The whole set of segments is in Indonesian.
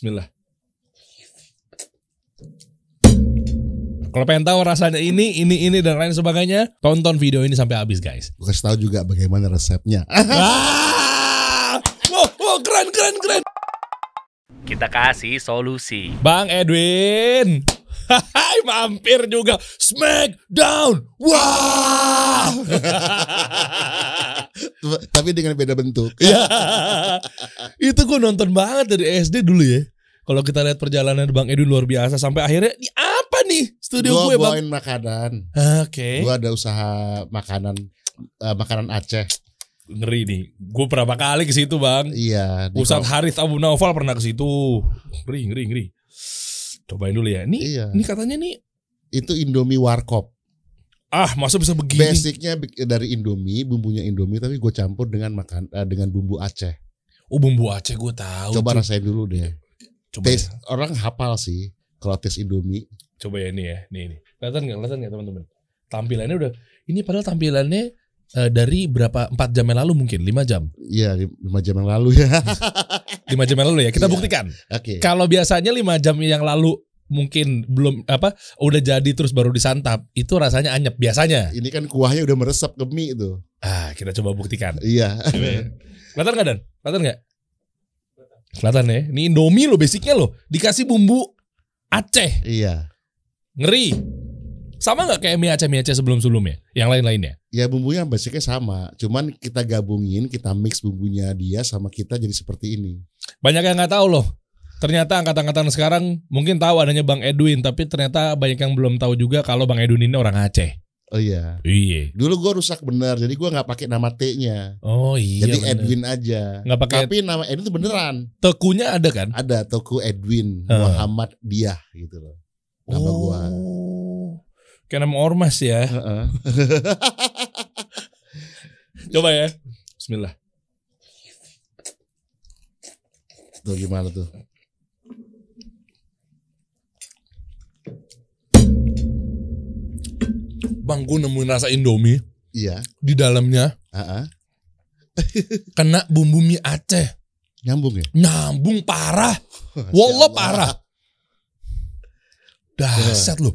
Bismillah. Kalau pengen tahu rasanya ini, ini, ini dan lain sebagainya, tonton video ini sampai habis guys. Gue kasih tahu juga bagaimana resepnya. ah! Wow, wow, keren, keren, keren. Kita kasih solusi. Bang Edwin. Hai, mampir juga. Smackdown. Wah. Tapi dengan beda bentuk. ya. Itu gue nonton banget dari SD dulu ya. Kalau kita lihat perjalanan Bang Edwin luar biasa sampai akhirnya ini apa nih studio Gue gue Bang? bawain makanan. Oke. Gue ada usaha makanan eh, makanan Aceh. Ngeri nih. Gue berapa kali ke situ Bang. Iya. Ustadz Harith Abu Naufal pernah ke situ. Ngeri, ngeri, ngeri. Cobain dulu ya. Ini, Iya. ini katanya nih. Itu Indomie Warkop. Ah, masa bisa begini? Basicnya dari Indomie, bumbunya Indomie, tapi gue campur dengan makan eh, dengan bumbu Aceh. Oh, bumbu Aceh gue tahu. Coba tuh. rasain dulu deh. Coba, Taste ya. orang hafal sih kalau tes Indomie. Coba ya ini ya. Nih, nih. Kelihatan nggak? Kelihatan nggak teman-teman? Tampilannya udah. Ini padahal tampilannya eh, dari berapa? 4 jam yang lalu mungkin? 5 jam? Iya, lima jam yang lalu ya. 5 jam yang lalu ya. Kita Iya. buktikan. Oke. Kalau biasanya 5 jam yang lalu mungkin belum apa udah jadi terus baru disantap itu rasanya anyep biasanya. Ini kan kuahnya udah meresap ke mie itu. ah kita coba buktikan. Iya. kelihatan nggak dan? Kelihatan nggak? Kelihatan ya. Ini indomie lo basicnya lo dikasih bumbu Aceh. Iya. ngeri. Sama nggak kayak mie Aceh mie Aceh sebelum sebelumnya yang lain lainnya Ya bumbunya basicnya sama, cuman kita gabungin, kita mix bumbunya dia sama kita jadi seperti ini. banyak yang nggak tahu loh ternyata angkatan-angkatan sekarang mungkin tahu adanya Bang Edwin tapi ternyata banyak yang belum tahu juga kalau Bang Edwin ini orang Aceh Oh iya. iya Dulu gue rusak bener, jadi gue nggak pakai nama T-nya. oh iya jadi bener. Edwin aja. nggak pakai Tapi nama Edwin itu beneran. tekunya ada kan Ada toko Edwin Heeh. Muhammad Diah gitu loh. Nama. Oh. Kayak nama ormas ya. Coba ya. Bismillah. Tuh gimana tuh? Bang, gue nemuin rasa Indomie Iya. di dalamnya Heeh. kena bumbu mie Aceh. Nyambung ya? Nyambung parah. Wallah Allah. parah. Dahsyat loh.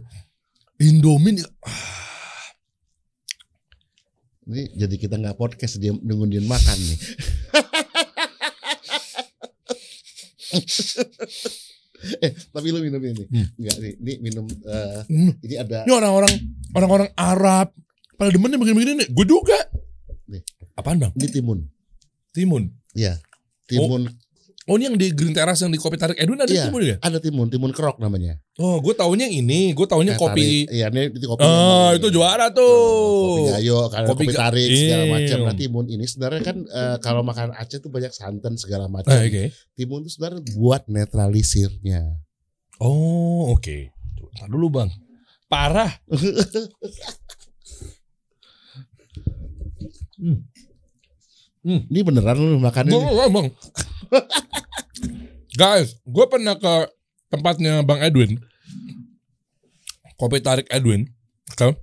Indomie nih- Ini jadi kita nggak podcast dia nunggu dia makan nih. eh tapi lu minum ini Hmm. Enggak nih ini minum eh, Hmm. ini ada Ini orang-orang orang-orang Arab pada demennya begini-begini nih. Gue juga. Nih. Apaan bang? ini timun Timun. Iya timun Oh ini yang di Green Terrace yang di kopi tarik Edwin ada Iya. timun ya? ada timun timun kerok namanya Oh gue taunya yang ini. Gue taunya Teh kopi. tarik. iya ini, itu kopi Ah yang- itu juara kopi tuh. gayo kalau Kopi kopi, tarik segala Iya. macam nah timun ini sebenarnya kan eh, kalau makan Aceh tuh banyak santan segala macam Ah, Oke. timun itu sebenarnya buat netralisirnya Oh oke. Tuh, Ntar dulu bang. Parah. ini beneran lu makan ini Bang, bang. Guys, gue pernah ke tempatnya Bang Edwin. Kopi tarik Edwin. Ke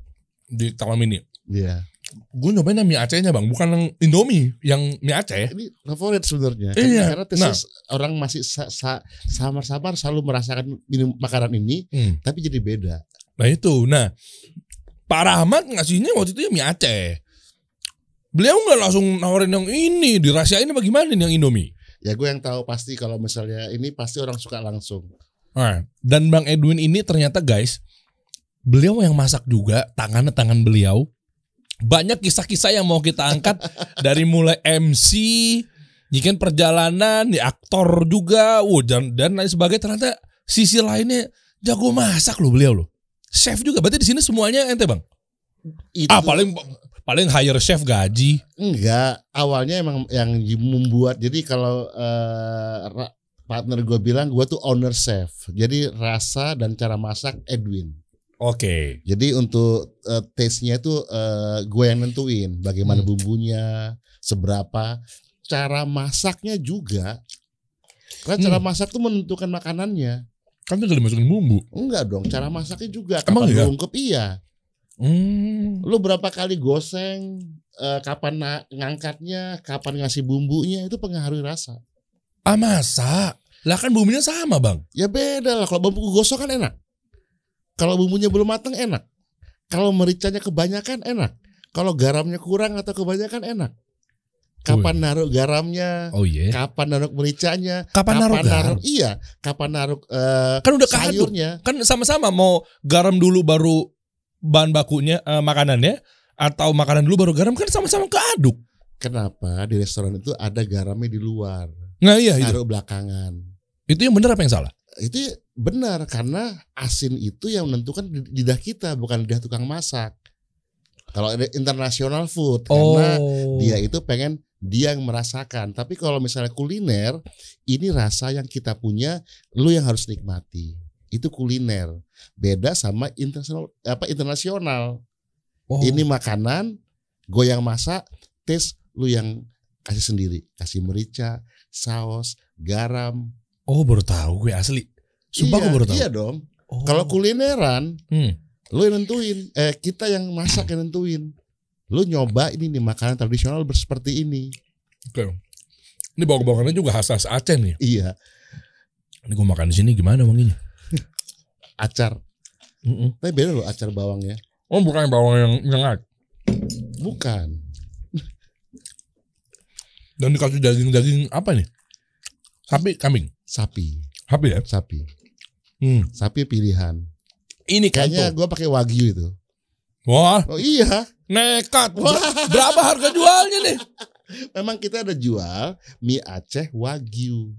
di Taman Mini. Iya. Gue nyobain yang mie Acehnya bang, bukan yang Indomie, yang mie Aceh. ini favorit sebenarnya Iya. karena tesnya orang masih sa- sa- samar-samar selalu merasakan minum makanan ini Hmm. tapi jadi beda Nah itu, nah Pak Rahmat ngasihnya waktu itu ya mie Aceh. Beliau nggak langsung nawarin yang ini, dirahasiain bagaimana nih yang Indomie. Ya gue yang tahu pasti kalau misalnya ini pasti orang suka langsung Nah, dan Bang Edwin ini ternyata guys, beliau yang masak juga, tangannya tangan beliau. Banyak kisah-kisah yang mau kita angkat dari mulai MC, jikan perjalanan, di aktor juga, wow, dan, dan lain sebagainya. Ternyata sisi lainnya jago masak loh beliau loh. Chef juga, berarti di sini semuanya ente bang. itu Ah paling paling hire chef gaji. enggak awalnya emang yang membuat jadi kalau ra- partner gue bilang gue tuh owner chef jadi rasa dan cara masak Edwin Oke. jadi untuk eh, taste-nya tuh eh, gue yang nentuin bagaimana Hmm. bumbunya seberapa cara masaknya juga karena cara Hmm. masak tuh menentukan makanannya Kan tinggal dimasukin bumbu. enggak dong cara masaknya juga Emang kapan iya? diungkep iya Hmm. lu berapa kali goseng eh, kapan na- ngangkatnya kapan ngasih bumbunya itu pengaruhi rasa Ah masa? Lah kan bumbunya sama bang. Ya beda lah. Kalau bumbu gosok kan enak. Kalau bumbunya belum matang enak. Kalau mericanya kebanyakan enak. Kalau garamnya kurang atau kebanyakan enak. Kapan naruh garamnya? Oh iya. Kapan naruh mericanya? Kapan naruh garam? Iya. Kapan naruh eh, Kan udah sayurnya? Kan sama-sama mau garam dulu baru bahan bakunya eh, makanannya atau makanan dulu baru garam kan sama-sama keaduk. Kenapa di restoran itu ada garamnya di luar? Nah iya itu. Belakangan. Itu yang benar apa yang salah? Itu benar karena asin itu yang menentukan lidah kita bukan lidah tukang masak. Kalau ada international food karena Oh. dia itu pengen dia yang merasakan. Tapi kalau misalnya kuliner, ini rasa yang kita punya, lu yang harus nikmati. Itu kuliner. Beda sama internasional apa internasional. Oh. Ini makanan, gue yang masak, tes lu yang kasih sendiri, kasih merica, saus, garam. Oh baru tahu gue asli. Sumpah iya, gue baru tahu. Iya dong. Oh. Kalau kulineran, Hmm. lu yang nentuin. Eh kita yang masak yang nentuin. Lu nyoba ini nih makanan tradisional seperti ini. Oke. Ini bawang-bawangannya juga khas-khas Aceh nih. Iya, Ini gue makan di sini gimana wanginya? Acar. Mm-mm. Tapi beda loh acar bawangnya. Oh bukan bawang yang nyengat. Bukan. Dan dikasih daging-daging apa nih? Sapi, kambing. Sapi, Sapi ya? sapi. Hmm. Sapi pilihan. Ini Kayaknya gua pakai wagyu itu. Wah, Oh iya, nekat. Ber- Berapa harga jualnya nih? memang kita ada jual mie Aceh wagyu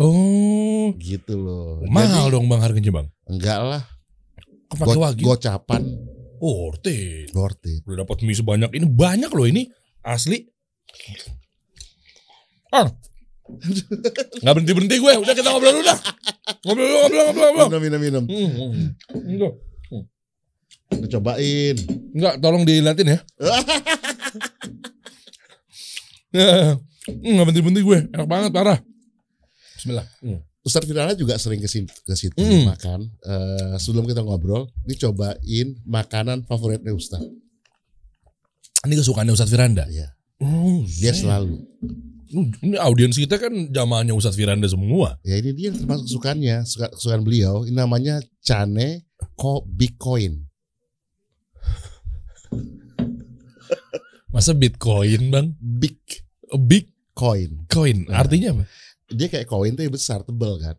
Oh, gitu loh. mahal dong bang harganya bang. Enggak lah. Go- wagyu? Gocapan, Oh, worth worth. Udah dapat mie sebanyak ini banyak loh ini asli. Ah, nggak berhenti berhenti gue. Udah kita ngobrol dulu dah. Ngobrol ngobrol ngobrol ngobrol. Minum, minum, minum. Hmm, hmm. Enggak, Lu Cobain. enggak, tolong diliatin ya. Hmm, nggak berhenti berhenti gue. Enak banget parah. Bismillah. Hmm. Ustadz Firana juga sering ke situ, ke situ Hmm. makan. Eh, sebelum kita ngobrol, dicobain makanan favoritnya Ustadz. Ini kesukaannya Ustadz Firanda. Iya. Oh, Dia selalu. Ini audiens kita kan jamaahnya Ustadz Firanda semua. Ya ini dia termasuk kesukaannya, suka, kesukaan beliau. Ini namanya Cane Ko Bitcoin. Masa Bitcoin bang? Big A Big coin. coin. Nah. Artinya apa? Dia kayak koin tuh besar, tebel kan.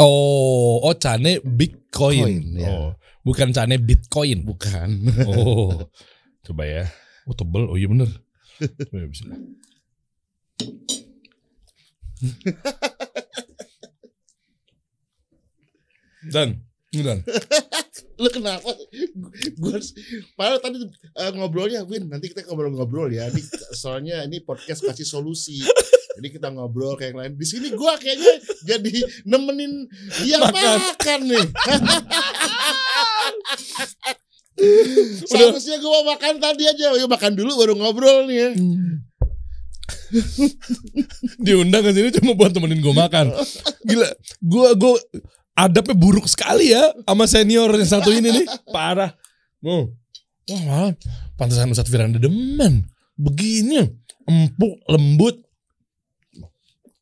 Oh, oh cane Bitcoin. Coin, ya. Oh, bukan cane Bitcoin. Bukan. Oh, coba ya. Oh tebel. Oh iya bener. Ya, bismillah. Dan, dan. Lu kenapa? Gue padahal tadi eh, ngobrolnya Win, nanti kita ngobrol-ngobrol ya. Ini, soalnya ini podcast kasih solusi. Jadi kita ngobrol kayak yang lain. Di sini gua kayaknya jadi nemenin dia Makan. makan, nih. Seharusnya gua makan tadi aja. Yuk makan dulu baru ngobrol nih ya. Diundang ke sini cuma buat temenin gue makan. Gila, gue gue adabnya buruk sekali ya sama senior yang satu ini nih. Parah. Oh. Wah, malah pantesan Ustadz Firanda demen. Begini, empuk, lembut.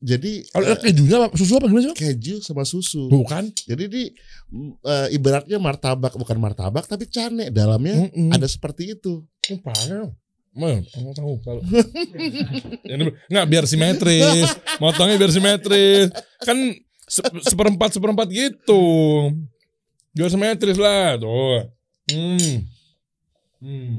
Jadi Kalau ada kejunya? Susu apa gimana sih? Keju sama susu. Bukan. Jadi di mm, eh, ibaratnya martabak bukan martabak tapi cane dalamnya Mm-mm. ada seperti itu. Parah. Mana? Mau tahu kalau. Nggak biar simetris. Motongnya biar simetris. Kan se- seperempat seperempat gitu. Biar simetris lah tuh. Hmm. Hmm.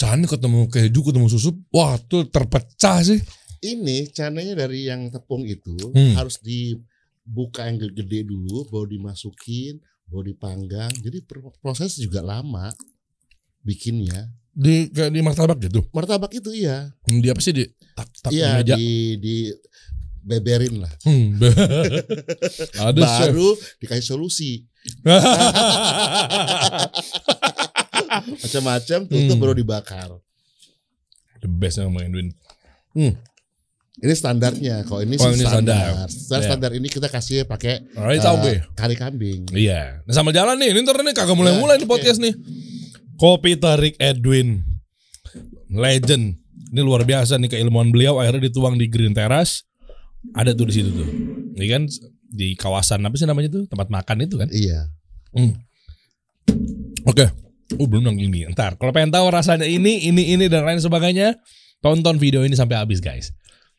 Can ketemu keju ketemu susu, wah tuh terpecah sih. Ini canenya dari yang tepung itu Hmm. harus dibuka yang gede dulu, baru dimasukin, baru dipanggang. Jadi pro- proses juga lama bikinnya. Di kayak di martabak gitu. Martabak itu iya, Hmm, Di apa sih di tak tak iya meja. di di beberin lah. Hmm. Ada chef. Baru dikasih solusi macam-macam, tutup Hmm. baru dibakar. The best yang main Edwin. Ini standarnya, kalau ini Oh, sih ini standar. standar. Standar, Iya. standar ini kita kasih pakai Oh, gue. kari kambing. Iya. Nah sama jalan nih. Ini ntar nih kagak mulai-mulai Ya, nih podcast nih. Kopi tarik Edwin. Legend. Ini luar biasa nih keilmuan beliau akhirnya dituang di Green Terrace. Ada tuh di situ tuh. Ini kan di kawasan apa sih namanya tuh? Tempat makan itu kan. Iya. Oke. Oh, belum yang ini. Ntar kalau pengen tahu rasanya ini, ini, ini dan lain sebagainya, tonton video ini sampai habis, guys.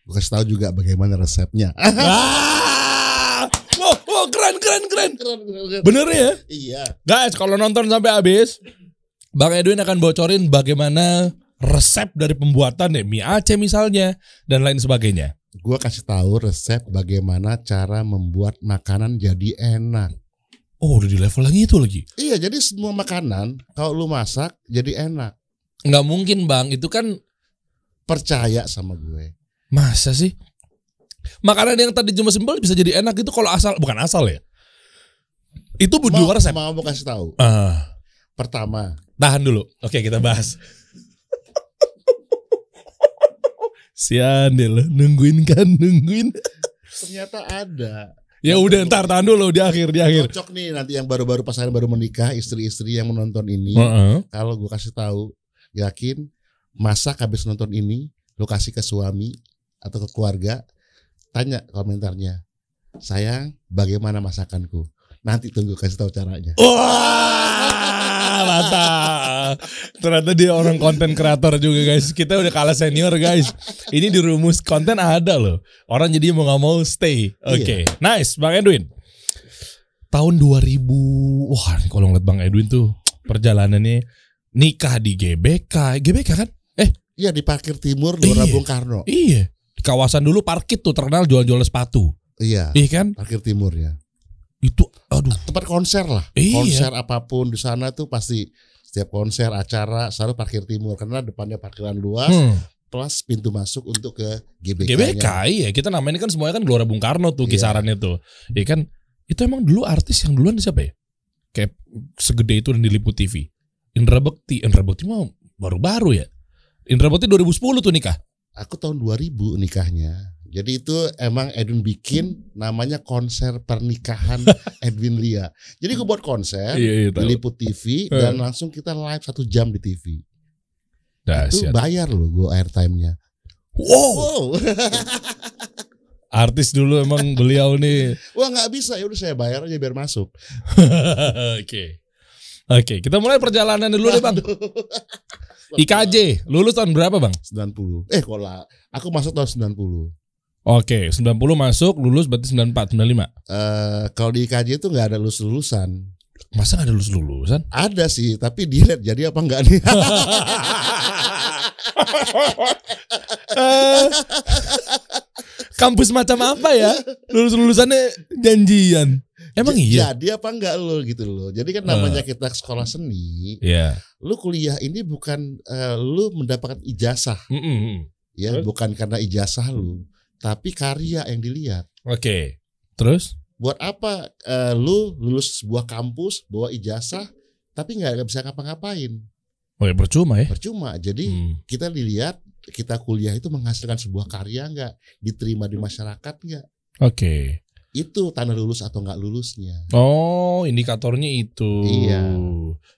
Gue kasih tahu juga bagaimana resepnya. ah! Wow, wow, keren, keren, keren. Keren, keren, keren. Bener ya? Iya. Guys, kalau nonton sampai habis, Bang Edwin akan bocorin bagaimana resep dari pembuatan ya, mie Aceh misalnya dan lain sebagainya. Gue kasih tahu resep bagaimana cara membuat makanan jadi enak. Oh, udah di level yang itu lagi. Iya, jadi semua makanan kalau lu masak jadi enak. Nggak mungkin bang, itu kan Percaya sama gue. Masa sih? Makanan yang tadi cuma simpel bisa jadi enak itu kalau asal bukan asal ya. Itu di Mau, resep. mau mau kasih tahu. Ah, Pertama, tahan dulu. Oke, kita bahas. Sian deh lo, nungguin kan, nungguin. ternyata ada. Ya udah ntar tahan dulu di akhir di akhir. Cocok nih nanti yang baru-baru pasangan baru menikah, istri-istri yang menonton ini. Heeh. Kalau gue kasih tahu, yakin masak habis nonton ini, lu kasih ke suami atau ke keluarga, tanya komentarnya. Sayang, bagaimana masakanku? Nanti tunggu kasih tahu caranya. Wah, mantap. Ternyata dia orang konten kreator juga guys. Kita udah kalah senior guys. Ini di rumus konten ada loh. Orang jadi mau nggak mau stay. Oke, nice, Bang Edwin. Tahun 2000, wah ini kalau ngeliat Bang Edwin tuh perjalanannya nikah di GBK, GBK kan? Eh, Iya di parkir timur Iya. Gelora Bung Karno. iya. Kawasan dulu parkit tuh terkenal jual-jual sepatu. Iya, Iya kan? parkir timur ya. Itu, aduh. Tempat konser lah. Iya. Konser apa pun di sana tuh pasti setiap konser acara selalu parkir timur karena depannya parkiran luas Hmm. plus pintu masuk untuk ke GBK. GBK iya kita namanya kan semuanya kan Gelora Bung Karno tuh Iya. kisarannya tuh ya kan itu emang dulu artis yang duluan siapa ya kayak segede itu dan diliput TV Indra Bekti Indra Bekti mah baru-baru ya Indra Bekti 2010 tuh nikah Aku tahun 2000 nikahnya. Jadi itu emang Edwin bikin namanya konser pernikahan Edwin Lia. Jadi gue buat konser, iya iya diliput TV Eh. dan langsung kita live satu jam di TV. Itu Dahsyat. bayar loh gue airtime-nya. wow Wow, artis dulu emang beliau nih wah nggak bisa ya udah saya bayar aja biar masuk. oke oke kita mulai perjalanan dulu deh bang IKJ lulus tahun berapa bang 90. Eh kok lah, aku masuk tahun 90. oke 90 masuk lulus berarti 94 95 Eh kalau di IKJ itu nggak ada lulus lulusan. masa nggak ada lulus lulusan Ada sih, tapi dilihat jadi apa enggak nih? Eh, kampus macam apa ya? Lulus lulusannya janjian. Emang iya? Jadi apa enggak lo gitu loh. Jadi kan namanya kita sekolah seni, Iya. lu kuliah ini bukan eh, lu mendapatkan ijazah Mm-mm. ya, Terus? bukan karena ijazah lu, tapi karya yang dilihat. Oke. Terus? Buat apa eh, lu lulus sebuah kampus bawa ijazah tapi nggak bisa ngapa-ngapain? Oh ya percuma ya. Percuma. Jadi Hmm. kita dilihat kita kuliah itu menghasilkan sebuah karya nggak, diterima di masyarakat nggak? Oke. Itu tanda lulus atau nggak lulusnya. Oh, indikatornya itu. Iya.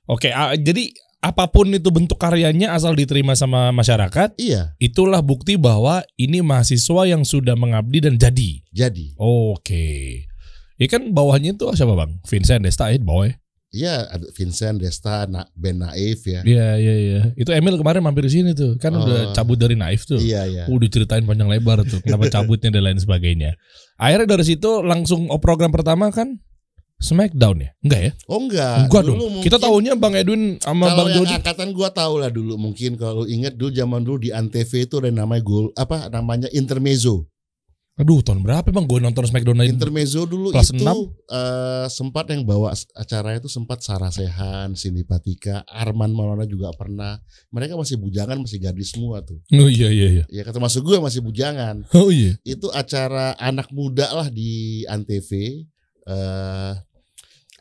Oke, ah, jadi apa pun itu bentuk karyanya asal diterima sama masyarakat, Iya, itulah bukti bahwa ini mahasiswa yang sudah mengabdi dan jadi. jadi Oke. Ya kan bawahnya itu siapa bang? Vincent Desta itu bawah ya? Iya, ada Vincent, Desta, Na- Ben Naif ya. Iya iya iya. Itu Emil kemarin mampir di sini tuh. Kan Oh. udah cabut dari Naif tuh. Iya, iya. Udah ceritain panjang lebar tuh kenapa cabutnya dan lain sebagainya. Akhirnya dari situ langsung program pertama kan Smackdown ya? Enggak ya? Oh enggak. Enggak Dulu dong. mungkin- Kita tahunya Bang Edwin sama Kalau Bang Jody. angkatan gua tahu lah dulu mungkin kalau ingat dulu zaman dulu di Antv itu ada namanya gol apa namanya intermezzo. Aduh, tahun berapa Bang gue nonton Smackdown aja? Intermezzo dulu Kelas itu eh, sempat yang bawa acara itu sempat Sarah Sehan, Cindy Patika, Arman Maulana juga pernah. Mereka masih bujangan, masih gadis semua tuh. Oh iya iya iya. Ya kata masuk gue masih bujangan. Oh iya. Itu acara anak muda lah di Antv. eh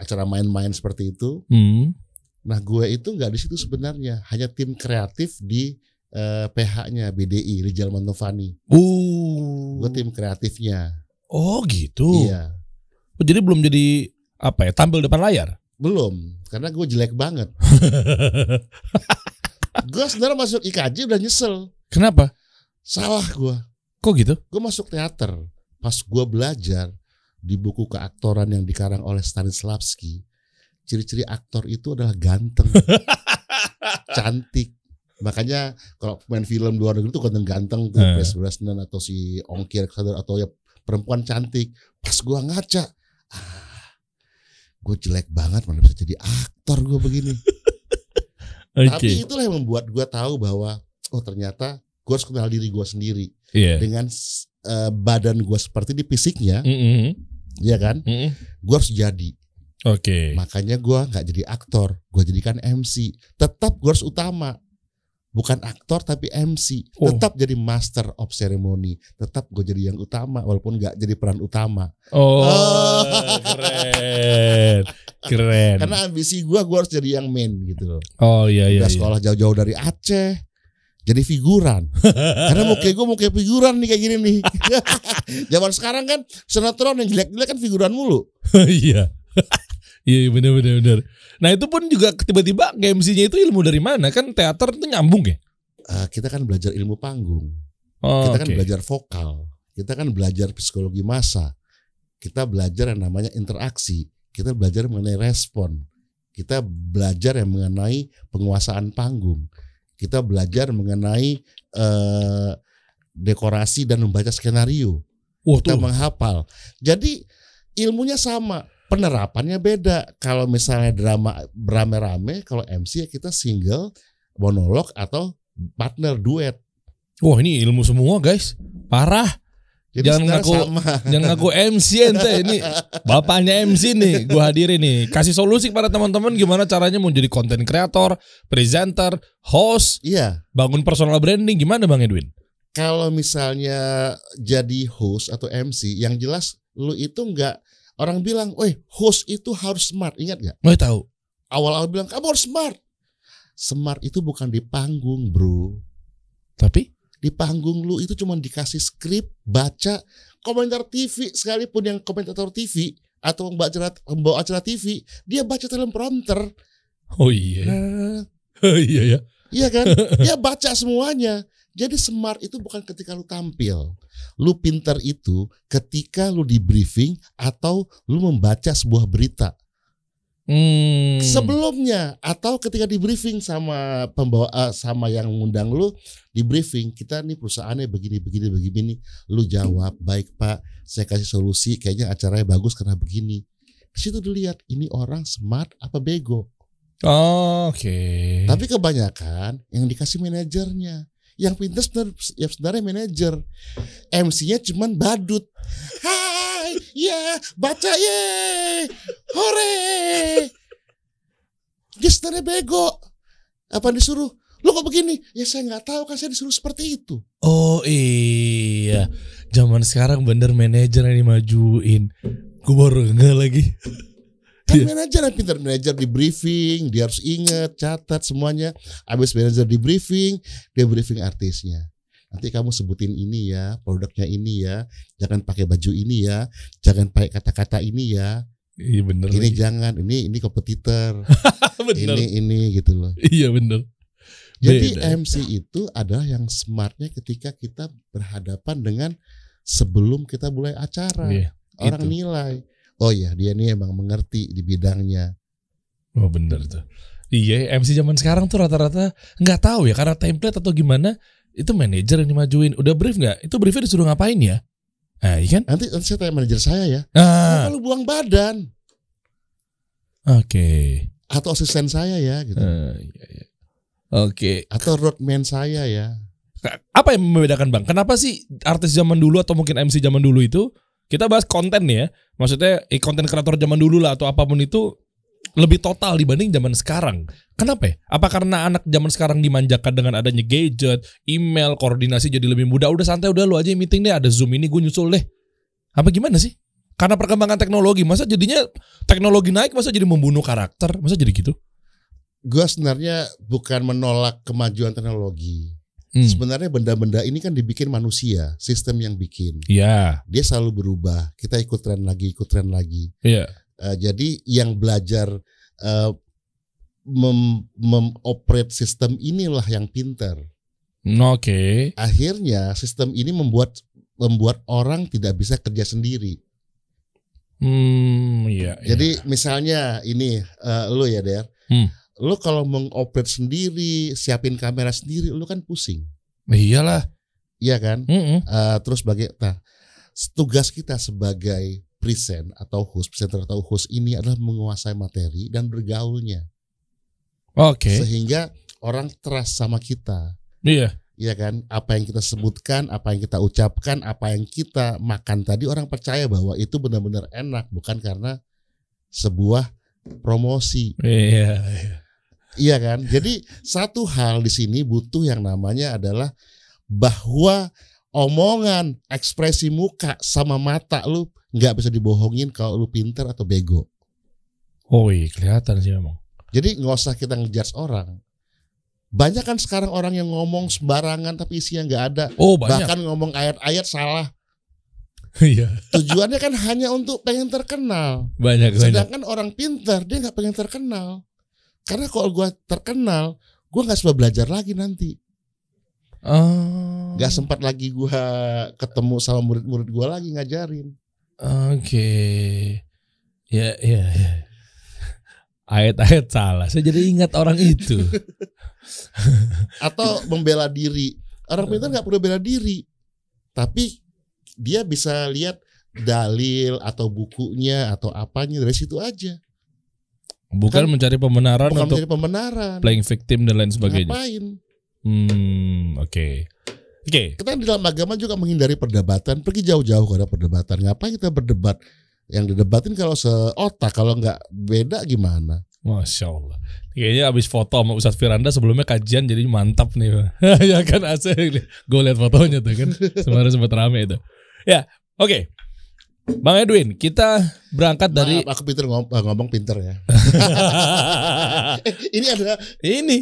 acara main-main seperti itu. Hmm. Nah gue itu nggak di situ sebenarnya, hanya tim kreatif di eh, PH-nya BDI Rijal Mantovani. Uh. Gue tim kreatifnya. Oh gitu. Iya, Oh, jadi belum jadi apa ya? Tampil depan layar. belum, karena gue jelek banget. gue sebenarnya masuk IKJ udah nyesel, Kenapa? salah gue. Kok gitu? Gue masuk teater, pas gua belajar di buku keaktoran yang dikarang oleh Stanislavski, ciri-ciri aktor itu adalah ganteng, cantik. Makanya kalau main film luar negeri itu ganteng-ganteng tuh Eh. Pierce Brosnan atau si Ongki Alexander atau ya perempuan cantik. Pas gua ngaca, ah, gue jelek banget mana bisa jadi aktor gue begini. Oke. Tapi itulah yang membuat gua tahu bahwa oh ternyata gue harus kenal diri gue sendiri Iya. dengan eh, badan gue seperti di fisiknya, Mm-mm. ya kan? Mm-mm. Gue harus jadi. Oke. Makanya gua nggak jadi aktor, gue jadikan MC. Tetap gue harus utama, bukan aktor tapi MC. Oh. Tetap jadi master of ceremony. Tetap gue jadi yang utama, walaupun nggak jadi peran utama. Oh, Oh. keren. Keren. Karena ambisi gua gue harus jadi yang main gitu loh. oh iya iya. Udah iya. sekolah jauh-jauh dari Aceh, jadi figuran. Karena mau kayak gue mau kayak figuran nih kayak gini nih. Zaman sekarang kan sinetron yang jelek-jelek kan figuran mulu. Iya. Iya benar benar benar. Nah itu pun juga tiba-tiba MC-nya itu ilmu dari mana kan teater itu nyambung ya? Eh, kita kan belajar ilmu panggung. Oh, kita kan oke. belajar vokal, kita kan belajar psikologi massa, kita belajar yang namanya interaksi, kita belajar mengenai respon, kita belajar yang mengenai penguasaan panggung, kita belajar mengenai eh, dekorasi dan membaca skenario, Wah kita tuh. menghafal. Jadi ilmunya sama, penerapannya beda. Kalau misalnya drama berame-rame, kalau MC ya kita single, monolog atau partner duet. Wah ini ilmu semua guys. Parah. Jadi Jangan ngaku- sama. Jangan ngaku MC ente ini bapaknya MC nih. Gua hadirin nih. Kasih solusi kepada teman-teman gimana caranya mau jadi konten kreator, presenter, host, Iya, bangun personal branding gimana Bang Edwin? kalau misalnya jadi host atau MC, yang jelas lu itu nggak orang bilang, "Woi, host itu harus smart." Ingat nggak? Mau tahu? Awal-awal bilang, "Kamu harus smart." Smart itu bukan di panggung, bro. Tapi Di panggung lu itu cuma dikasih skrip, baca, komentar TV sekalipun yang komentator TV atau pembawa acara, pembawa acara TV, dia baca teleprompter. oh iya. Nah, Oh iya ya. Iya kan? Dia baca semuanya. Jadi smart itu bukan ketika lu tampil. Lu pinter itu ketika lu di briefing atau lu membaca sebuah berita. Hmm. Sebelumnya atau ketika di briefing sama pembawa eh, sama yang ngundang lu di briefing, kita nih perusahaannya begini begini begini. Lu jawab, "Baik, Pak. Saya kasih solusi. Kayaknya acaranya bagus karena begini." Di situ dilihat ini orang smart apa bego. Oh, Oke. Tapi kebanyakan yang dikasih manajernya. Yang pintar sebenarnya, ya sebenarnya manajer. MC-nya cuman badut. Hai, ya, baca ye. Hore. Dia sebenarnya bego. Apa disuruh? Lu kok begini? Ya saya nggak tahu kan saya disuruh seperti itu. Oh iya. Zaman sekarang bener manajer yang dimajuin. Gue baru enggak lagi. Kan Iya. manajer yang pintar manajer di briefing, dia harus ingat, catat semuanya. Habis manajer di briefing, dia briefing artisnya. Nanti kamu sebutin ini ya, produknya ini ya, jangan pakai baju ini ya, jangan pakai kata-kata ini ya, Iya bener. ini lagi. jangan, ini ini kompetitor, bener. ini ini gitu loh. Iya bener. Jadi Beda. MC itu adalah yang smartnya ketika kita berhadapan dengan sebelum kita mulai acara, Iya. orang itu. nilai, oh ya dia ini emang mengerti di bidangnya. Oh bener tuh. Iya, MC zaman sekarang tuh rata-rata nggak tahu ya karena template atau gimana itu manajer yang dimajuin. Udah brief nggak? Itu briefnya disuruh ngapain ya? Nah, iya kan? Nanti, nanti saya tanya manajer saya ya. Ah, Kenapa lu buang badan? oke. Atau asisten saya ya gitu. Ah, iya, iya. Oke. Atau roadman saya ya. Apa yang membedakan bang? Kenapa sih artis zaman dulu atau mungkin MC zaman dulu itu kita bahas konten ya? Maksudnya eh, konten kreator zaman dulu lah atau apa pun itu lebih total dibanding zaman sekarang. Kenapa ya? Apa karena anak zaman sekarang dimanjakan dengan adanya gadget, email, koordinasi jadi lebih mudah? Udah santai, udah lu aja meeting deh, ada Zoom ini gue nyusul deh. Apa gimana sih? Karena perkembangan teknologi, masa jadinya teknologi naik, masa jadi membunuh karakter? Masa jadi gitu? Gue sebenarnya bukan menolak kemajuan teknologi. Hmm. Sebenarnya benda-benda ini kan dibikin manusia, sistem yang bikin. Iya, Dia selalu berubah. Kita ikut tren lagi, ikut tren lagi. iya. Eh, jadi yang belajar eh, mem- memoperate sistem inilah yang pinter. Oke. Akhirnya sistem ini membuat membuat orang tidak bisa kerja sendiri. Hmm, iya. Jadi misalnya ini eh, lu ya Der, Hmm. Lu kalau mengoperate sendiri, siapin kamera sendiri, lu kan pusing, iya. iyalah. iya kan? Mm-mm. Eh, terus bagai, nah tugas kita sebagai present atau host, presenter atau host ini adalah menguasai materi dan bergaulnya, Oke. sehingga orang trust sama kita. Iya. Iya kan, apa yang kita sebutkan, apa yang kita ucapkan, apa yang kita makan tadi orang percaya bahwa itu benar-benar enak, bukan karena sebuah promosi. Iya. iya. Iya kan? Jadi satu hal di sini butuh yang namanya adalah bahwa omongan, ekspresi muka sama mata lu nggak bisa dibohongin kalau lu pinter atau bego. Oh iya, kelihatan sih emang. Jadi nggak usah kita ngejudge orang. Banyak kan sekarang orang yang ngomong sembarangan tapi isinya nggak ada. Oh banyak. Bahkan ngomong ayat-ayat salah. Iya. Tujuannya kan hanya untuk pengen terkenal. banyak banyak. Sedangkan orang pintar dia nggak pengen terkenal. Karena kalau gua terkenal, gua nggak sempat belajar lagi nanti. Oh. Nggak sempat lagi gua ketemu sama murid-murid gua lagi ngajarin. Oke. Ya, ya, ya. Ayat-ayat salah. Saya jadi ingat orang itu. Atau membela diri. Orang pintar nggak perlu bela diri. Tapi dia bisa lihat dalil atau bukunya atau apanya dari situ aja. Bukan Kan- mencari pembenaran Bukan untuk menjadi pembenaran. playing victim dan lain sebagainya. Ngapain? Hmm, oke. Oke. Kita di dalam agama juga menghindari perdebatan. Pergi jauh-jauh kalau ada perdebatan. Ngapain kita berdebat? Yang didebatin kalau seotak, kalau nggak beda gimana? Masya Allah. Kayaknya abis foto sama Ustadz Firanda sebelumnya kajian jadi mantap nih. ya kan asik. Gue liat fotonya tuh kan. Kemarin sempat rame itu. Ya, oke. Bang Edwin, kita berangkat dari Maaf, aku pinter ngom- eh, ngomong, pinter ya. Eh, ini ada ini.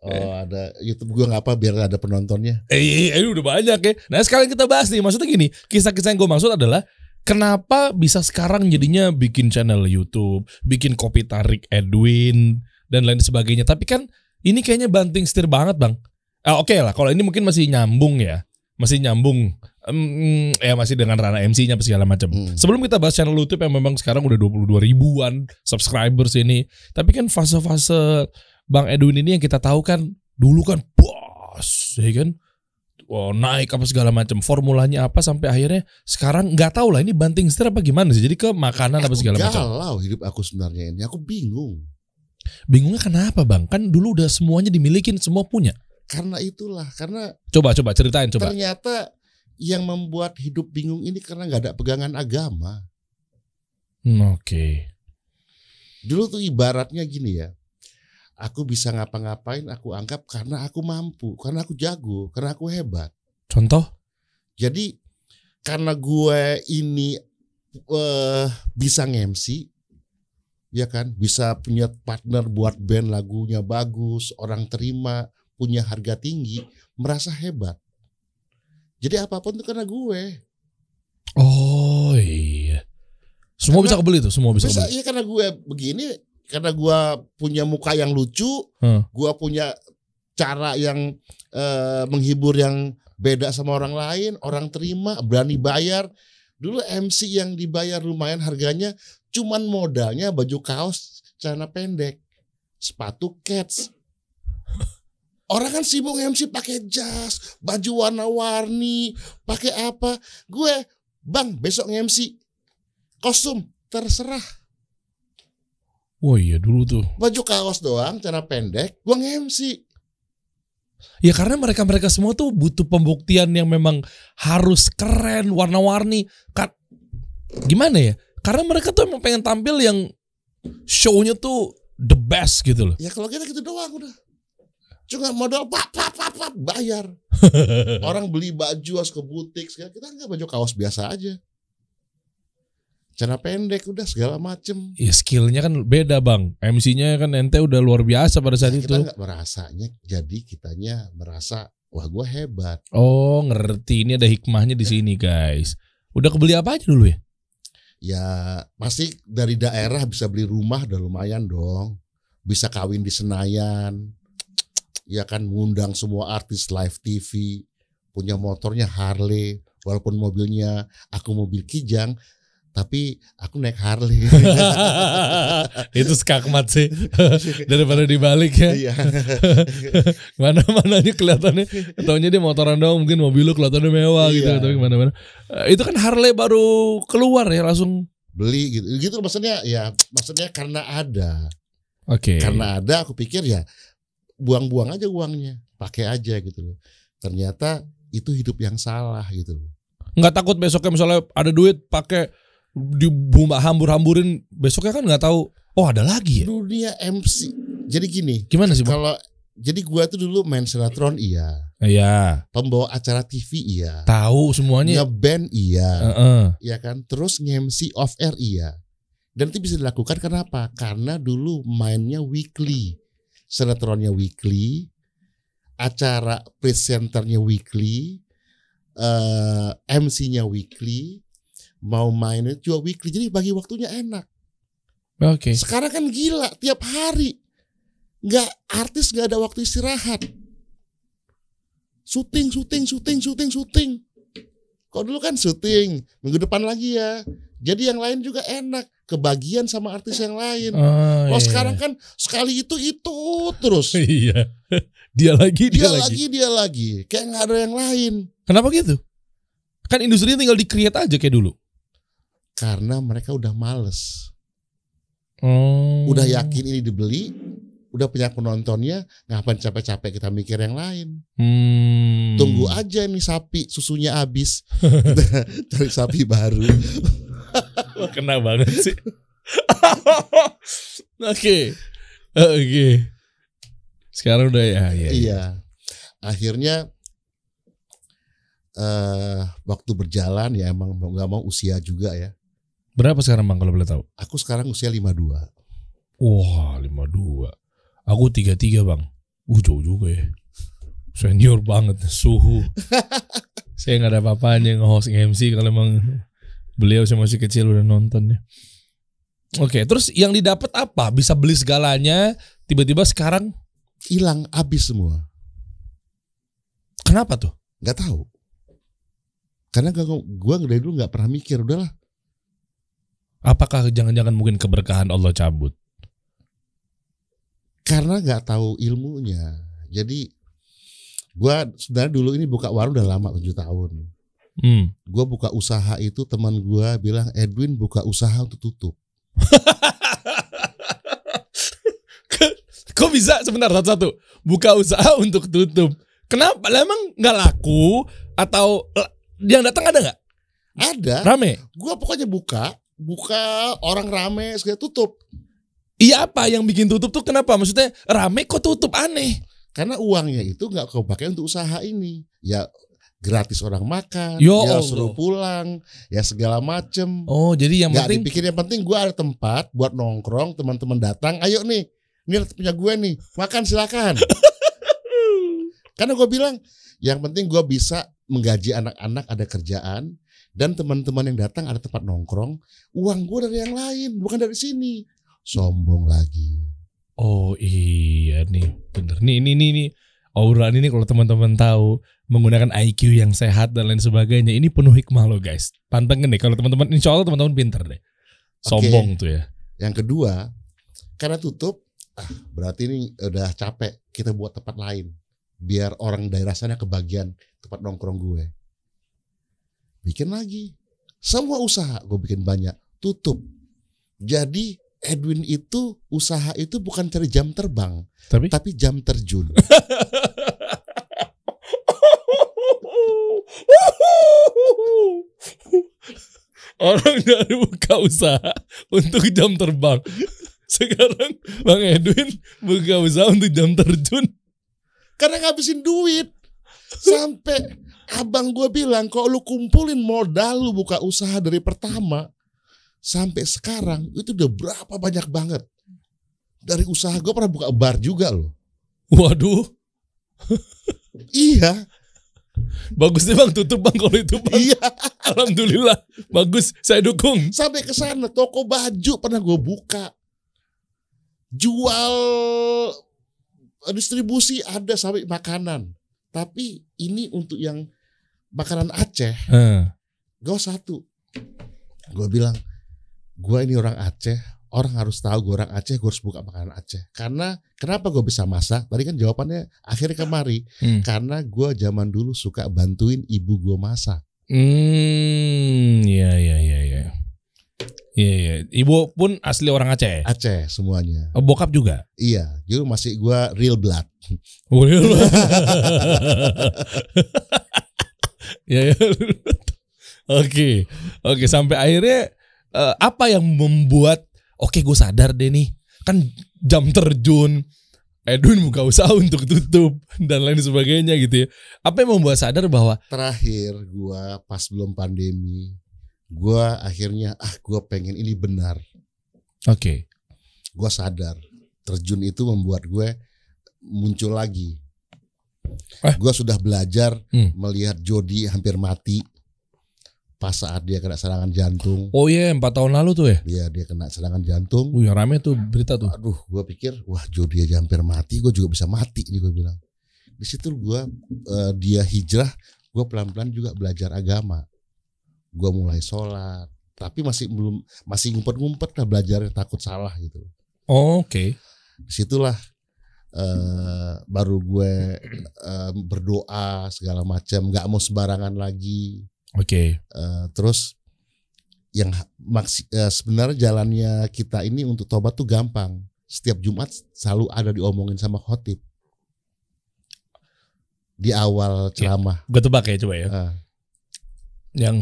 oh ada YouTube gua nggak apa biar ada penontonnya. Eh, ini udah banyak ya. Nah sekarang kita bahas nih. Maksudnya gini, kisah-kisah yang gue maksud adalah kenapa bisa sekarang jadinya bikin channel YouTube, bikin kopi tarik Edwin dan lain sebagainya. Tapi kan ini kayaknya banting setir banget bang. Ah, Oke lah, kalau ini mungkin masih nyambung ya, masih nyambung. Em, ya masih dengan ranah MC-nya apa segala macam. Hmm. Sebelum kita bahas channel YouTube yang memang sekarang udah 22 ribuan subscribers ini, tapi kan fase-fase Bang Edwin ini yang kita tahu kan dulu kan bos, ya kan? Wah, naik apa segala macam. Formulanya apa sampai akhirnya sekarang nggak tahu lah ini banting setir apa gimana sih. Jadi ke makanan apa Aku segala macam. galau hidup aku sebenarnya ini. Aku bingung. Bingungnya kenapa bang? Kan dulu udah semuanya dimilikin, semua punya. Karena itulah, karena Coba coba ceritain coba. ternyata yang membuat hidup bingung ini karena nggak ada pegangan agama. Hmm, Oke. Dulu tuh ibaratnya gini ya. Aku bisa ngapa-ngapain, aku anggap karena aku mampu, karena aku jago, karena aku hebat. Contoh? Jadi karena gue ini eh bisa nge-MC, ya kan, bisa punya partner buat band lagunya bagus, orang terima, punya harga tinggi, merasa hebat. Jadi apa pun itu karena gue. Oh iya. Semua Karena- bisa kebeli tuh, semua bisa, Bisa kebeli. iya karena gue begini, karena gue punya muka yang lucu, Hmm. gue punya cara yang eh, menghibur yang beda sama orang lain, orang terima, berani bayar. Dulu MC yang dibayar lumayan harganya, cuman modalnya baju kaos, celana pendek, sepatu cats. Orang kan sibuk MC pakai jas, baju warna-warni, pakai apa? Gue, bang, besok MC kostum terserah. Oh iya dulu tuh. Baju kaos doang, celana pendek, gue MC. Ya karena mereka-mereka semua tuh butuh pembuktian yang memang harus keren, warna-warni. Ka- Gimana ya? Karena mereka tuh emang pengen tampil yang show-nya tuh the best gitu loh. Ya kalau kita gitu doang udah. Cuma modal pak pak pak pak bayar. Orang beli baju harus ke butik segala kita nggak baju kaos biasa aja. Celana pendek udah segala macem. Ya skillnya kan beda bang. MC-nya kan ente udah luar biasa pada saat Nah, itu. kita nggak merasanya, jadi kitanya merasa wah gue hebat. Oh ngerti ini ada hikmahnya di sini guys. Udah kebeli apa aja dulu ya? Ya pasti dari daerah bisa beli rumah udah lumayan dong. Bisa kawin di Senayan. Ya kan ngundang semua artis live TV. Punya motornya Harley. walaupun mobilnya aku mobil kijang tapi aku naik Harley. Itu skakmat sih daripada dibalik ya. Iya. Mana mananya kelihatannya taunya dia motoran doang mungkin mobil lu kelihatannya mewah gitu tapi mana mana itu kan Harley baru keluar ya langsung. Beli gitu gitu maksudnya ya maksudnya karena ada. Oke. Karena ada aku pikir ya buang-buang aja uangnya pakai aja gitu loh. Ternyata itu hidup yang salah gitu loh. Nggak takut besoknya misalnya ada duit pakai di bumba hambur-hamburin. Besoknya kan nggak tahu oh ada lagi ya? Dunia MC jadi gini gimana sih kalau jadi gua tuh dulu main sinetron iya. Iya. Pembawa acara TV iya. Tahu semuanya. Ngeband iya. Heeh. ya kan? Terus nge-MC off air iya. Dan itu bisa dilakukan kenapa karena dulu mainnya weekly sinetronnya weekly acara presenternya weekly eh MC-nya weekly mau mainnya juga weekly. Jadi bagi waktunya enak. Oke. Sekarang kan gila tiap hari. Nggak artis nggak ada waktu istirahat. Syuting syuting syuting syuting syuting. Kalau dulu kan syuting minggu depan lagi ya jadi yang lain juga enak kebagian sama artis yang lain Oh, kalau iya. sekarang kan sekali itu itu terus iya dia lagi dia, dia lagi. lagi dia lagi kayak nggak ada yang lain kenapa gitu kan industrinya tinggal di create aja kayak dulu karena mereka udah males oh. udah yakin ini dibeli udah punya penontonnya ngapain capek-capek kita mikir yang lain Hmm. Tunggu aja nih sapi susunya habis. Cari sapi baru. Kena banget sih. Oke. Oke. Sekarang udah ya, ya. ya. Iya. Akhirnya eh waktu berjalan ya emang mau nggak mau usia juga ya. Berapa sekarang Bang kalau boleh tahu? Aku sekarang usia 52. Wah, 52. Aku 33, Bang. Uh, jauh juga ya. Senior banget, suhu. Saya nggak ada apa-apanya nge-host MC kalau emang beliau saya masih kecil udah nonton ya. Oke, terus yang didapat apa? Bisa beli segalanya, tiba-tiba sekarang Hilang habis semua. kenapa tuh? nggak tahu. Karena gak, gua dari dulu nggak pernah mikir udahlah. Apakah jangan-jangan mungkin keberkahan Allah cabut? Karena nggak tahu ilmunya. Jadi gua sebenarnya dulu ini buka warung udah lama 7 tahun. Hmm. Gua buka usaha itu teman gua bilang Edwin buka usaha untuk tutup. Kok bisa sebentar satu-satu buka usaha untuk tutup? Kenapa? Lah emang nggak laku atau yang datang ada nggak? Ada. Rame? Gua pokoknya buka, buka orang rame segala tutup. Iya apa yang bikin tutup tuh kenapa? Maksudnya rame kok tutup aneh? Karena uangnya itu nggak kau pakai untuk usaha ini. Ya gratis orang makan, Ya ya suruh pulang, ya segala macem. Oh jadi yang Nggak penting dipikir yang penting gua ada tempat buat nongkrong, teman-teman datang, ayo nih, ini punya gue nih, makan silakan. Karena gue bilang, yang penting gua bisa menggaji anak-anak ada kerjaan dan teman-teman yang datang ada tempat nongkrong, uang gue dari yang lain, bukan dari sini. Sombong lagi. Oh iya nih bener nih ini ini nih Aura ini kalau teman-teman tahu menggunakan IQ yang sehat dan lain sebagainya ini penuh hikmah loh guys. Pantengin deh kalau teman-teman Insya Allah teman-teman pinter deh. Sombong tuh ya. Yang kedua, karena tutup, ah, berarti ini udah capek. Kita buat tempat lain, biar orang daerah sana kebagian tempat nongkrong gue. Bikin lagi, semua usaha gue bikin banyak, tutup. Jadi Edwin itu usaha itu bukan cari jam terbang, Tapi tapi jam terjun. Orang dari buka usaha untuk jam terbang. Sekarang Bang Edwin buka usaha untuk jam terjun. Karena ngabisin duit. Sampai abang gue bilang, kalau lu kumpulin modal lu buka usaha dari pertama sampai sekarang itu udah berapa banyak banget. Dari usaha gue pernah buka bar juga loh. Waduh, Iya, bagus deh Bang tutup Bang kalau itu Bang. iya. Alhamdulillah, bagus. Saya dukung. Sampai ke sana toko baju pernah gue buka. Jual distribusi ada sampai makanan. Tapi ini untuk yang makanan Aceh, Heeh. gue satu. Gue bilang, gue ini orang Aceh, orang harus tahu gue orang Aceh, gue harus buka makanan Aceh. Karena kenapa gue bisa masak? Tadi kan jawabannya akhirnya kemari. Hmm. Karena gue zaman dulu suka bantuin ibu gue masak. Hmm, iya iya iya iya. Iya iya. Ibu pun asli orang Aceh. Aceh semuanya. Oh, bokap juga. Iya, jadi masih gue real blood. Oh, iya. ya ya. Oke. Oke, sampai akhirnya eh, apa yang membuat oke gue sadar deh nih. Kan jam terjun Edwin buka usaha untuk tutup dan lain sebagainya gitu ya. Apa yang membuat sadar bahwa Terakhir gue pas belum pandemi, gue akhirnya ah gue pengen ini benar. oke. Gue sadar terjun itu membuat gue muncul lagi. Eh. Gue sudah belajar Hmm. melihat Jody hampir mati pas saat dia kena serangan jantung. Oh iya, empat tahun lalu tuh ya. Dia dia kena serangan jantung. Wih, rame tuh berita tuh. Aduh, gue pikir wah Jody aja hampir mati, gue juga bisa mati nih gue bilang. Di situ gue eh, dia hijrah, gue pelan-pelan juga belajar agama. Gue mulai sholat, tapi masih belum masih ngumpet-ngumpet lah belajar takut salah gitu. Oh, Oke. Di situlah eh, baru gue eh, berdoa segala macam, nggak mau sembarangan lagi. Oke. Eh, terus yang ha- maksi, eh, sebenarnya jalannya kita ini untuk tobat tuh gampang. Setiap Jumat selalu ada diomongin sama khotib di awal ceramah. Gue tebak ya coba ya. Eh, Yang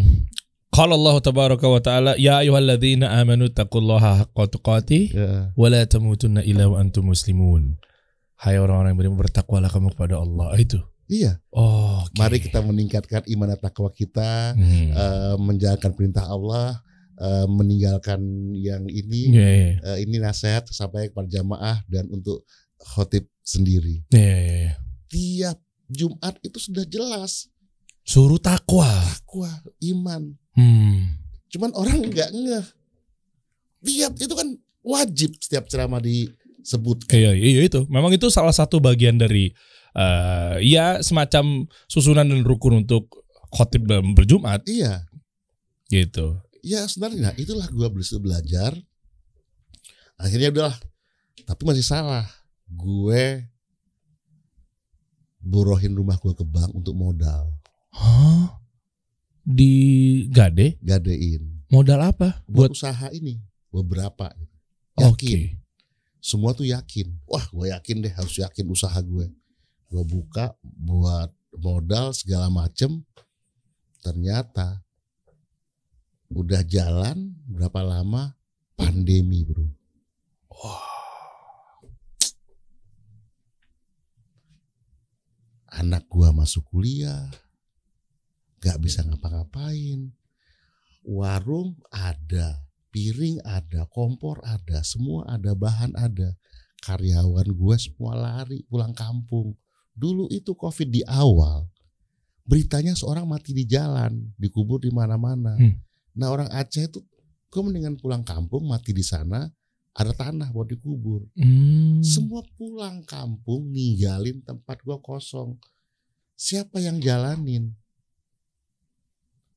Qala Allah tabaraka wa taala ya ayyuhalladzina amanu taqullaha haqqa tuqatih ya. wa la tamutunna illa wa antum muslimun. Hai orang-orang yang beriman bertakwalah kamu kepada Allah. Ah, Itu. Iya, Oh, oke. mari kita meningkatkan iman dan takwa kita, Hmm. eh, menjalankan perintah Allah, eh, meninggalkan yang ini. Iya, iya. Eh, ini nasihat sampai kepada jamaah dan untuk khotib sendiri. Iya, iya, iya. Tiap Jumat itu sudah jelas Suruh takwa. takwa, iman. Hmm. Cuman orang nggak ngeh. Tiap itu kan wajib setiap ceramah disebut. Iya, iya itu. Memang itu salah satu bagian dari eh ya semacam susunan dan rukun untuk khotib dalam berjumat Iya, gitu. ya sebenarnya nah, itulah gua belajar belajar. Akhirnya udahlah. Tapi masih salah. Gue borohin rumah gua ke bank untuk modal, Hah? Di Gade gadein. modal apa? Buat Buat usaha ini beberapa. Oke. Yakin. Semua tuh yakin. Wah, gue yakin deh harus yakin usaha gue. Gue buka buat modal segala macem. Ternyata udah jalan berapa lama pandemi bro. Anak gua masuk kuliah, gak bisa ngapa-ngapain. Warung ada, piring ada, kompor ada, semua ada, bahan ada. Karyawan gue semua lari pulang kampung. Dulu itu covid di awal, beritanya seorang mati di jalan, dikubur di mana-mana. Hmm. Nah orang Aceh itu, gue mendingan pulang kampung, mati di sana, ada tanah buat dikubur. Hmm. Semua pulang kampung, ninggalin tempat gue kosong. Siapa yang jalanin?